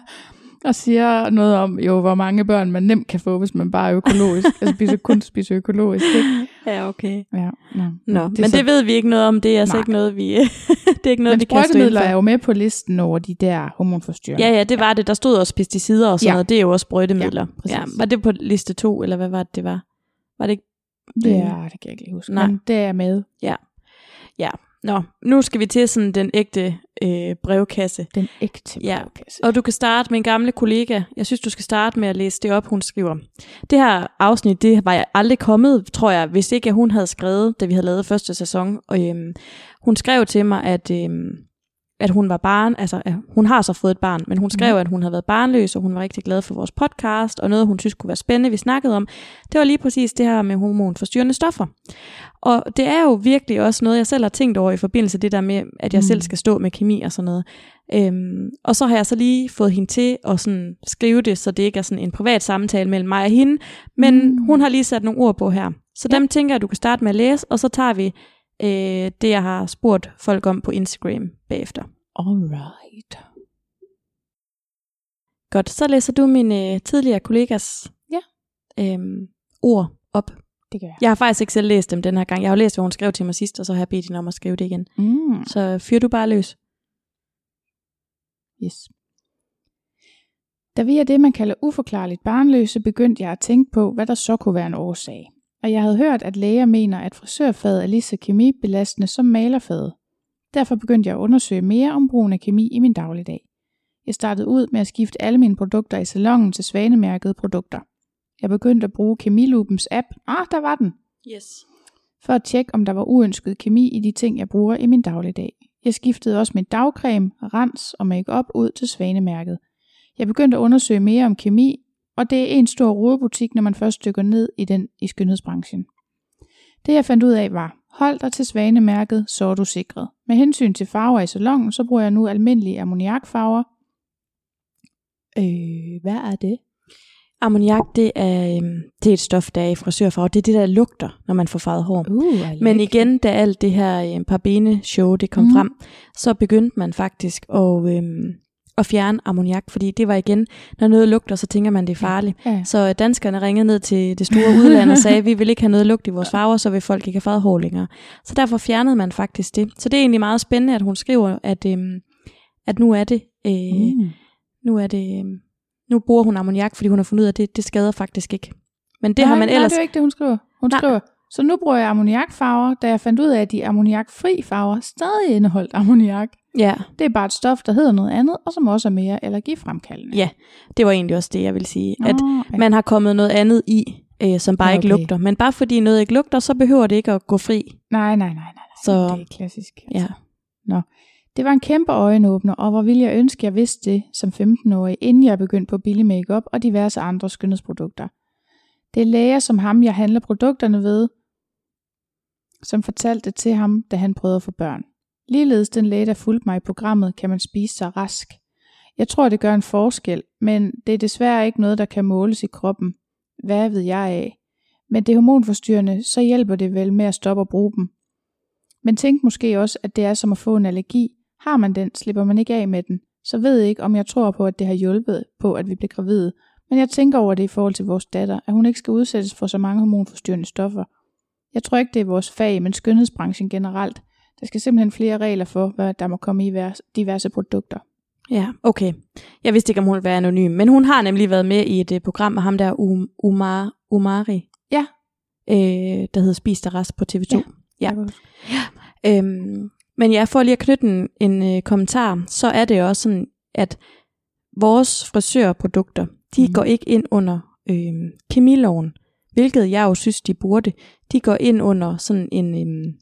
og siger noget om, jo, hvor mange børn man nemt kan få, hvis man bare er økologisk. altså spiser, kun spiser økologisk, ikke? Ja, okay. Ja, no. Nå, Det men så- det ved vi ikke noget om. Det er altså Nej. ikke noget, vi, det er ikke noget, Men vi kan stå er jo med på listen over de der hormonforstyrrende. Ja, ja, det var det. Der stod også pesticider og sådan Ja. noget. Det er jo også sprøjtemidler. Ja, præcis. Ja, var det på liste 2, eller hvad var det, det var? Var det ikke? Ja, det kan jeg ikke huske. Nej. Men det er med. Nå, nu skal vi til sådan den ægte øh, brevkasse. Den ægte Ja. brevkasse. Og du kan starte med en gamle kollega. Jeg synes, du skal starte med at læse det op, hun skriver. Det her afsnit, det var jeg aldrig kommet, tror jeg, hvis ikke hun havde skrevet, da vi havde lavet første sæson. Og øhm, hun skrev til mig, at, øhm, at hun var barn, altså at hun har så fået et barn, men hun skrev, Mhm. at hun havde været barnløs, og hun var rigtig glad for vores podcast, og noget, hun synes kunne være spændende, vi snakkede om, det var lige præcis det her med hormonforstyrrende stoffer. Og det er jo virkelig også noget, jeg selv har tænkt over i forbindelse med det der med, at jeg Mm. selv skal stå med kemi og sådan noget. Øhm, og så har jeg så lige fået hende til at sådan skrive det, så det ikke er sådan en privat samtale mellem mig og hende, men Mm. mm. hun har lige sat nogle ord på her. Så Ja. dem tænker jeg, du kan starte med at læse, og så tager vi øh, det, jeg har spurgt folk om på Instagram bagefter. Alright. Godt, så læser du min øh, tidligere kollegas Ja. øhm, ord op. Det gør jeg. Jeg har faktisk ikke selv læst dem den her gang. Jeg har jo læst, hvad hun skrev til mig sidst, og så har jeg bedt hende om at skrive det igen. Mm. Så fyr du bare løs. Yes. Da vi er det, man kalder uforklarligt barnløse, begyndte jeg at tænke på, hvad der så kunne være en årsag. Og jeg havde hørt, at læger mener, at frisørfaget er lige så kemibelastende som malerfaget. Derfor begyndte jeg at undersøge mere om brugen af kemi i min dagligdag. Jeg startede ud med at skifte alle mine produkter i salongen til svanemærkede produkter. Jeg begyndte at bruge Kemilupens app. Ah, der var den Yes. for at tjekke, om der var uønsket kemi i de ting, jeg bruger i min dagligdag. Jeg skiftede også min dagcreme, rens og makeup ud til svanemærket. Jeg begyndte at undersøge mere om kemi, og det er en stor rodebutik, når man først dykker ned i den i skønhedsbranchen. Det jeg fandt ud af var, hold dig til svanemærket, så er du sikret. Med hensyn til farver i salongen, så bruger jeg nu almindelige ammoniakfarver. Øh, hvad er det? Ammoniak, det er, øhm, det er et stof, der er i frisørfarve. Det er det, der lugter, når man får farvet hår. Uh, Men igen, da alt det her øh, Parbene-show det kom mm. frem, så begyndte man faktisk at, øhm, at fjerne ammoniak, fordi det var igen, når noget lugter, så tænker man, det er farligt. Ja. Så øh, danskerne ringede ned til det store udland og sagde, vi vil ikke have noget lugt i vores farver, så vil folk ikke have farvet hår længere. Så derfor fjernede man faktisk det. Så det er egentlig meget spændende, at hun skriver, at, øhm, at nu er det, øh, Mm. nu er det, øhm, nu bruger hun ammoniak, fordi hun har fundet ud af, at det, det skader faktisk ikke. Men det nej, har man nej, ellers... det er jo ikke det, hun skriver. Hun Nej. skriver, så nu bruger jeg ammoniakfarver, da jeg fandt ud af, at de ammoniakfri farver stadig indeholdt ammoniak. Ja, Det er bare et stof, der hedder noget andet, og som også er mere allergifremkaldende. Ja, det var egentlig også det, jeg vil sige. At Nå, ja. man har kommet noget andet i, øh, som bare Ja, ikke okay. lugter. Men bare fordi noget ikke lugter, så behøver det ikke at gå fri. Nej, nej, nej, nej. Så- Det er klassisk. altså. Ja. Det var en kæmpe øjenåbner, og hvor ville jeg ønske, jeg vidste det som 15-årig, inden jeg begyndte på billig makeup og diverse andre skønhedsprodukter. Det er læger som ham, jeg handler produkterne ved, som fortalte det til ham, da han prøvede at få børn. Ligeledes den læge, der fulgte mig i programmet, kan man spise sig rask. Jeg tror, det gør en forskel, men det er desværre ikke noget, der kan måles i kroppen. Hvad ved jeg af? Men det er hormonforstyrrende, så hjælper det vel med at stoppe at bruge dem. Men tænk måske også, at det er som at få en allergi. Har man den, slipper man ikke af med den. Så ved jeg ikke, om jeg tror på, at det har hjulpet på, at vi blev gravide. Men jeg tænker over det i forhold til vores datter, at hun ikke skal udsættes for så mange hormonforstyrrende stoffer. Jeg tror ikke, det er vores fag, men skønhedsbranchen generelt. Der skal simpelthen flere regler for, hvad der må komme i vers- diverse produkter. Ja, okay. Jeg vidste ikke, om hun ville være anonym. Men hun har nemlig været med i et uh, program med ham der, um, Umar, Umari. Ja. Øh, der hedder Spis dig rest på TV2. Ja. Ja. Kan- Øhm, men jeg får lige at knytte en, en øh, kommentar, så er det også sådan, at vores frisørprodukter, de mm. går ikke ind under øh, kemiloven, hvilket jeg jo synes, de burde. De går ind under sådan en øhm,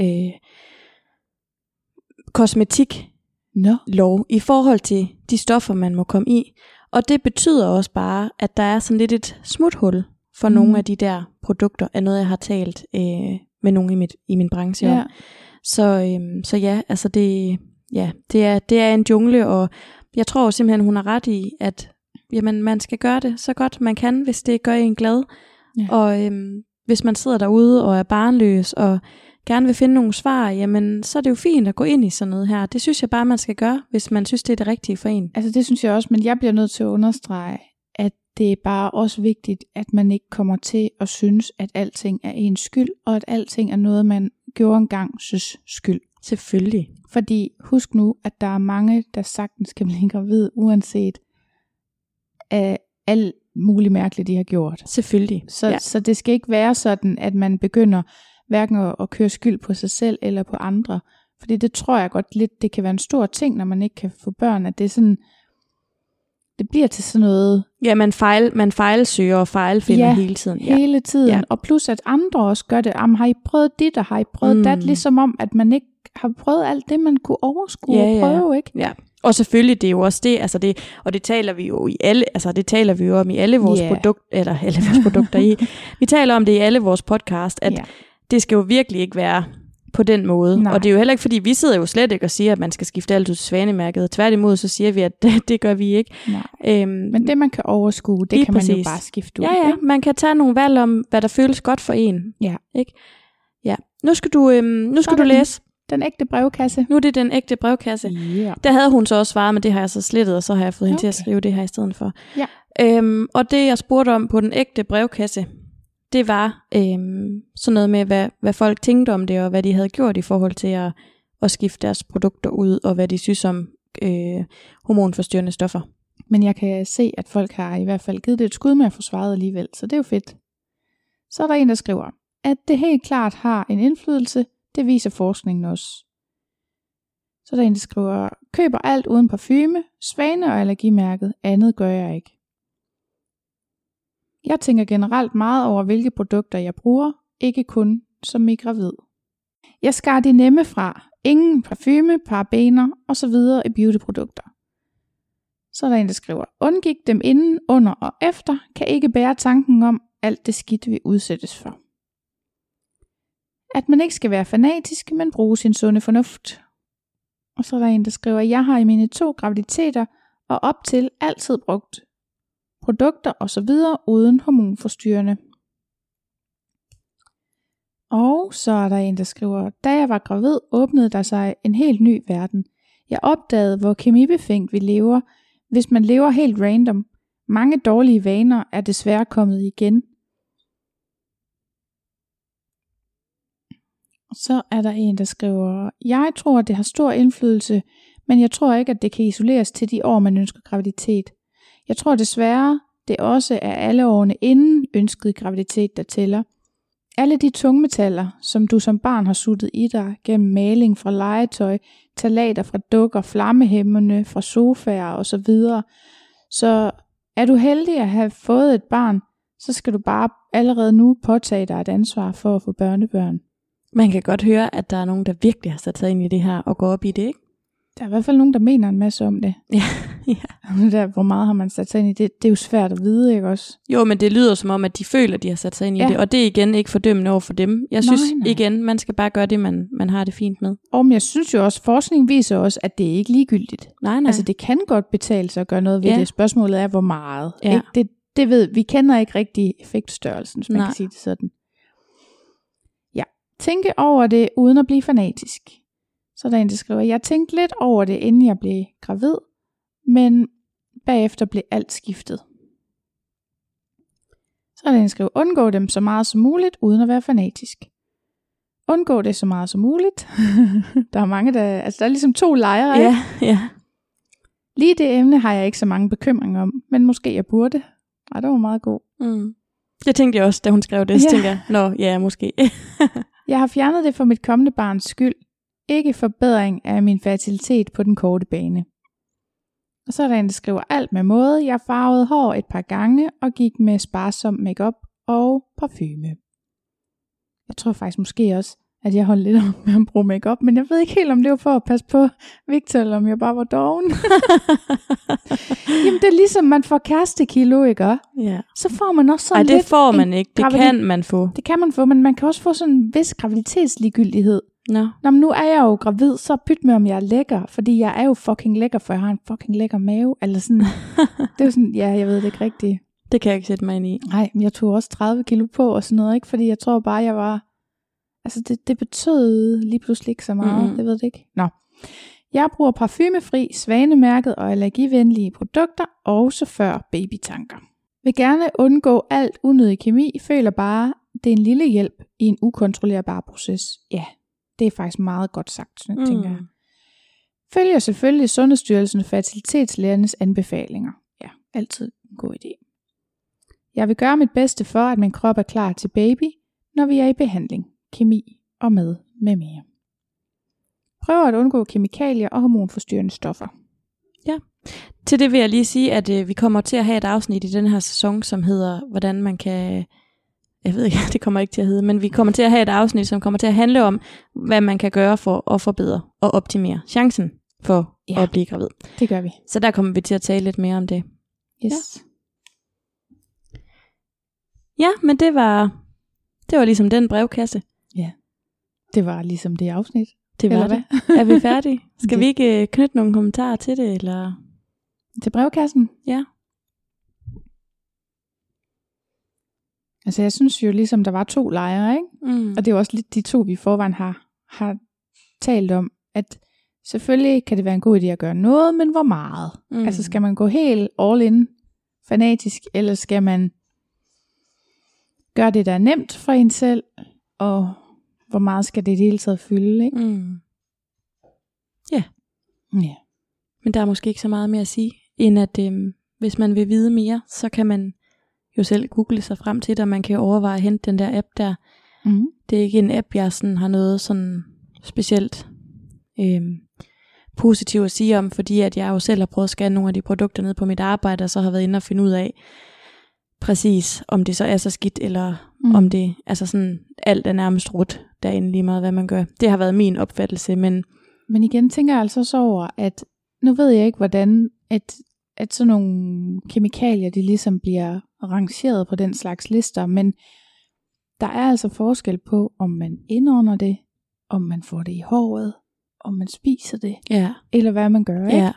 øh, kosmetiklov Nå, i forhold til de stoffer, man må komme i. Og det betyder også bare, at der er sådan lidt et smuthul for mm. Nogle af de der produkter, er noget, jeg har talt øh, med nogen i, mit, i min branche om. ja. Så, øhm, så ja, altså det, ja, det, er, det er en jungle, og jeg tror simpelthen, hun har ret i, at jamen, man skal gøre det så godt man kan, hvis det gør en glad. Ja. Og øhm, hvis man sidder derude og er barnløs og gerne vil finde nogle svar, jamen så er det jo fint at gå ind i sådan noget her. Det synes jeg bare, man skal gøre, hvis man synes, det er det rigtige for en. Altså det synes jeg også, men jeg bliver nødt til at understrege, at det er bare også vigtigt, at man ikke kommer til at synes, at alting er ens skyld, og at alting er noget, man gjorde engang synes skyld. Selvfølgelig. Fordi husk nu, at der er mange, der sagtens kan blive gravid, uanset af alt muligt mærkeligt, de har gjort. Selvfølgelig. Så, ja. ja. så det skal ikke være sådan, at man begynder hverken at, at køre skyld på sig selv eller på andre. Fordi det tror jeg godt lidt, det kan være en stor ting, når man ikke kan få børn, at det er sådan, det bliver til sådan noget ja, man, fejl, man fejlsøger og fejlfinder Ja, hele tiden. ja. hele tiden. Ja. Ja. Og plus at andre også gør det. Jamen, har I prøvet dit, og har I prøvet Mm. dat? Ligesom om, at man ikke har prøvet alt det, man kunne overskue Ja, og ja. prøve, ikke? Ja, og selvfølgelig det er jo også det, altså det, og det taler vi jo i alle, altså det taler vi jo om i alle vores Ja. yeah. produkt, eller alle vores produkter i. Vi taler om det i alle vores podcast, at ja. Det skal jo virkelig ikke være på den måde. Nej. Og det er jo heller ikke, fordi vi sidder jo slet ikke og siger, at man skal skifte alt ud til svanemærket. Tværtimod så siger vi, at det, det gør vi ikke. Nej. Øhm, Men det, man kan overskue, det kan man jo bare skifte ud. ja, ja, man kan tage nogle valg om, hvad der føles godt for en. Ja. Ikke? Ja. Nu skal du, øhm, nu skal er du den. læse. Den ægte brevkasse. Nu er det den ægte brevkasse. Ja. Der havde hun så også svaret, men det har jeg så slettet, og så har jeg fået okay. hende til at skrive det her i stedet for. Ja. Øhm, og det jeg spurgte om på den ægte brevkasse, det var øhm, sådan noget med, hvad, hvad folk tænkte om det, og hvad de havde gjort i forhold til at, at skifte deres produkter ud, og hvad de synes om øh, hormonforstyrrende stoffer. Men jeg kan se, at folk har i hvert fald givet det et skud med at få svaret alligevel, så det er jo fedt. Så er der en, der skriver, at det helt klart har en indflydelse, det viser forskningen også. Så er der en, der skriver, køber alt uden parfume, svane og allergimærket, andet gør jeg ikke. Jeg tænker generelt meget over, hvilke produkter jeg bruger, ikke kun som i gravid. Jeg skar de nemme fra, ingen parfume, parabener osv. i beautyprodukter. Så er der en, der skriver, undgik dem inden, under og efter, kan ikke bære tanken om alt det skidt, vi udsættes for. At man ikke skal være fanatisk, men bruge sin sunde fornuft. Og så er der en, der skriver, jeg har i mine to graviditeter og op til altid brugt produkter osv. uden hormonforstyrrende. Og så er der en, der skriver, da jeg var gravid, åbnede der sig en helt ny verden. Jeg opdagede, hvor kemibefængt vi lever, hvis man lever helt random. Mange dårlige vaner er desværre kommet igen. Så er der en, der skriver, jeg tror, det har stor indflydelse, men jeg tror ikke, at det kan isoleres til de år, man ønsker graviditet. Jeg tror desværre, det også er alle årene inden ønsket graviditet, der tæller. Alle de tungmetaller, som du som barn har suttet i dig gennem maling fra legetøj, talater fra dukker, flammehæmmerne fra sofaer osv. Så er du heldig at have fået et barn, så skal du bare allerede nu påtage dig et ansvar for at få børnebørn. Man kan godt høre, at der er nogen, der virkelig har sat sig ind i det her og går op i det, ikke? Der er i hvert fald nogen, der mener en masse om det. Ja, ja. Der, hvor meget har man sat sig ind i det? Det er jo svært at vide, ikke også? Jo, men det lyder som om, at de føler, at de har sat sig ind i Ja. det. Og det er igen ikke fordømmende over for dem. Jeg synes Nej, igen, man skal bare gøre det, man, man har det fint med. Og men jeg synes jo også, forskning viser også, at det er ikke ligegyldigt. Nej, nej. Altså det kan godt betale sig at gøre noget ved Ja. det. Spørgsmålet er, hvor meget. Ja. Ikke? Det, det ved vi kender ikke rigtig effektstørrelsen, hvis man Nej. kan sige det sådan. Ja, tænke over det uden at blive fanatisk. Så er der en, der skriver, jeg tænkte lidt over det, inden jeg blev gravid, men bagefter blev alt skiftet. Så der en, der skriver, undgå dem så meget som muligt, uden at være fanatisk. Undgå det så meget som muligt. der er mange, der, altså der er ligesom to lejre, ikke? ja, ja. Lige det emne har jeg ikke så mange bekymringer om, men måske jeg burde. Ej, det var meget god. Mm. Det tænkte jeg også, da hun skrev det. Så Ja. tænkte jeg, nå, ja, måske. Jeg har fjernet det for mit kommende barns skyld. Ikke forbedring af min fertilitet på den korte bane. Og så er der en, der skriver alt med måde. Jeg farvede hår et par gange og gik med sparsom makeup og parfume. Jeg tror faktisk måske også, at jeg holdt lidt op med at bruge makeup, men jeg ved ikke helt, om det var for at passe på Victor, eller om jeg bare var doven. Jamen det er ligesom, man får kærestekilo, ikke? ja. Så får man også Ej, sådan det lidt får man ikke. Det gravidi- kan man få. Det kan man få, men man kan også få sådan en vis graviditetsligegyldighed. Nå. Nå, men nu er jeg jo gravid, så pyt med, om jeg er lækker, fordi jeg er jo fucking lækker, for jeg har en fucking lækker mave. Eller sådan, det er jo sådan, ja, jeg ved det ikke rigtigt. Det kan jeg ikke sætte mig ind i. Nej, men jeg tog også 30 kilo på og sådan noget, ikke? Fordi jeg tror bare, jeg var... Altså, det, det betød lige pludselig ikke så meget. Mhm. Mm-hmm. Det ved det ikke. Nå. Jeg bruger parfumefri, svanemærket og allergivenlige produkter, også før babytanker. Vil gerne undgå alt unødig kemi, føler bare, det er en lille hjælp i en ukontrollerbar proces. Ja, det er faktisk meget godt sagt, mm. tænker jeg. Følger selvfølgelig Sundhedsstyrelsen Fertilitetslægernes anbefalinger. Ja, altid en god idé. Jeg vil gøre mit bedste for, at min krop er klar til baby, når vi er i behandling, kemi og mad med mere. Prøv at undgå kemikalier og hormonforstyrrende stoffer. Til det vil jeg lige sige, at øh, vi kommer til at have et afsnit i den her sæson, som hedder, hvordan man kan... Jeg ved ikke, det kommer ikke til at hedde, men vi kommer til at have et afsnit, som kommer til at handle om, hvad man kan gøre for at forbedre og optimere chancen for Ja. ja. at blive gravid. Det gør vi. Så der kommer vi til at tale lidt mere om det. Yes. Ja, men det var, det var ligesom den brevkasse. Det var ligesom det afsnit. Det var det. Er vi færdige? Skal Det- vi ikke øh, knytte nogle kommentarer til det, eller? Til brevkassen? Ja. Altså jeg synes jo ligesom, der var to lejre, ikke? Mm. Og det er jo også lidt de to, vi i forvejen har, har talt om, at selvfølgelig kan det være en god idé at gøre noget, men hvor meget? Mm. Altså skal man gå helt all in, fanatisk, eller skal man gøre det, der er nemt for en selv, og hvor meget skal det i det hele taget fylde, ikke? Mm. Ja. Men der er måske ikke så meget mere at sige, end at øhm, hvis man vil vide mere, så kan man jo selv google sig frem til det, og man kan overveje at hente den der app der. Mm. Det er ikke en app, jeg sådan har noget sådan specielt øhm, positivt at sige om, fordi at jeg jo selv har prøvet at scanne nogle af de produkter ned på mit arbejde, og så har været inde og finde ud af præcis, om det så er så skidt, eller Mm. om det, altså sådan, alt er nærmest rødt derinde lige meget, hvad man gør. Det har været min opfattelse, men Men igen tænker jeg altså også over, at nu ved jeg ikke, hvordan at, at sådan nogle kemikalier, de ligesom bliver rangeret på den slags lister, men der er altså forskel på, om man indånder det, om man får det i håret, om man spiser det, ja, eller hvad man gør, ikke? ja.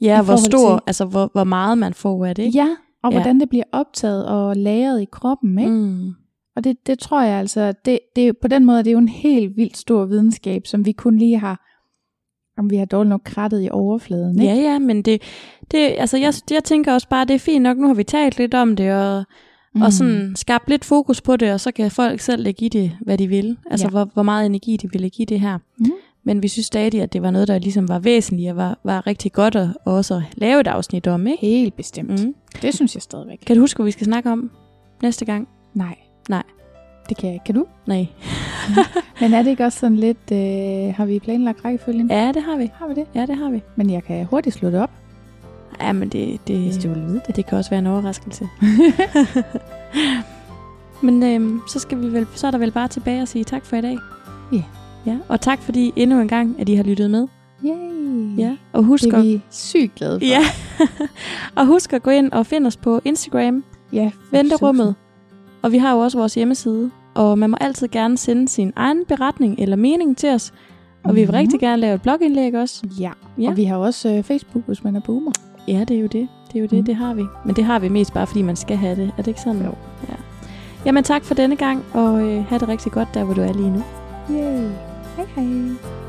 Ja, I hvor stor- stor, altså hvor, hvor meget man får af det, ikke? Ja, og Ja. hvordan det bliver optaget og lagret i kroppen, ikke? Mm. Og det, det tror jeg altså, det, det, på den måde er det jo en helt vildt stor videnskab, som vi kun lige har Om vi har dårligt nok krattet i overfladen, ikke? Ja, ja, men det, det altså jeg, jeg tænker også bare, det er fint nok, nu har vi talt lidt om det, og, mm. og sådan skabt lidt fokus på det, og så kan folk selv lægge i det, hvad de vil. Altså, Ja. hvor, hvor meget energi de vil lægge i det her. Mm. Men vi synes stadig, at det var noget, der ligesom var væsentligt, og var, var rigtig godt at og også lave et afsnit om, ikke? Helt bestemt. Mm. Det synes jeg stadigvæk. Kan du huske, hvad vi skal snakke om næste gang? Nej. Nej. Det kan jeg ikke. Kan du? Nej. Men er det ikke også sådan lidt, øh, har vi planlagt rækkefølgen? Ja, det har vi. Har vi det? Ja, det har vi. Men jeg kan hurtigt slå det op, Ja, men det, det, hvis du vil vide det. det kan også være en overraskelse. men øhm, så, skal vi vel, så er der vel bare tilbage og sige tak for i dag. Ja. Ja, og tak fordi endnu en gang, at I har lyttet med. Yay. Ja, og husk Det er at, vi sygt glade for. ja. og husk at gå ind og finde os på Instagram, ja Venterummet. Og vi har jo også vores hjemmeside, og man må altid gerne sende sin egen beretning eller mening til os. Og vi vil Mhm. rigtig gerne lave et blogindlæg også. Ja. Ja. Og vi har også øh, Facebook, hvis man er boomer. Ja, det er jo det. Det er jo det, Mm. det har vi. Men det har vi mest bare, fordi man skal have det. Er det ikke sådan? Jo. Ja. Jamen tak for denne gang, og øh, have det rigtig godt der, hvor du er lige nu. Yay. Hej hej.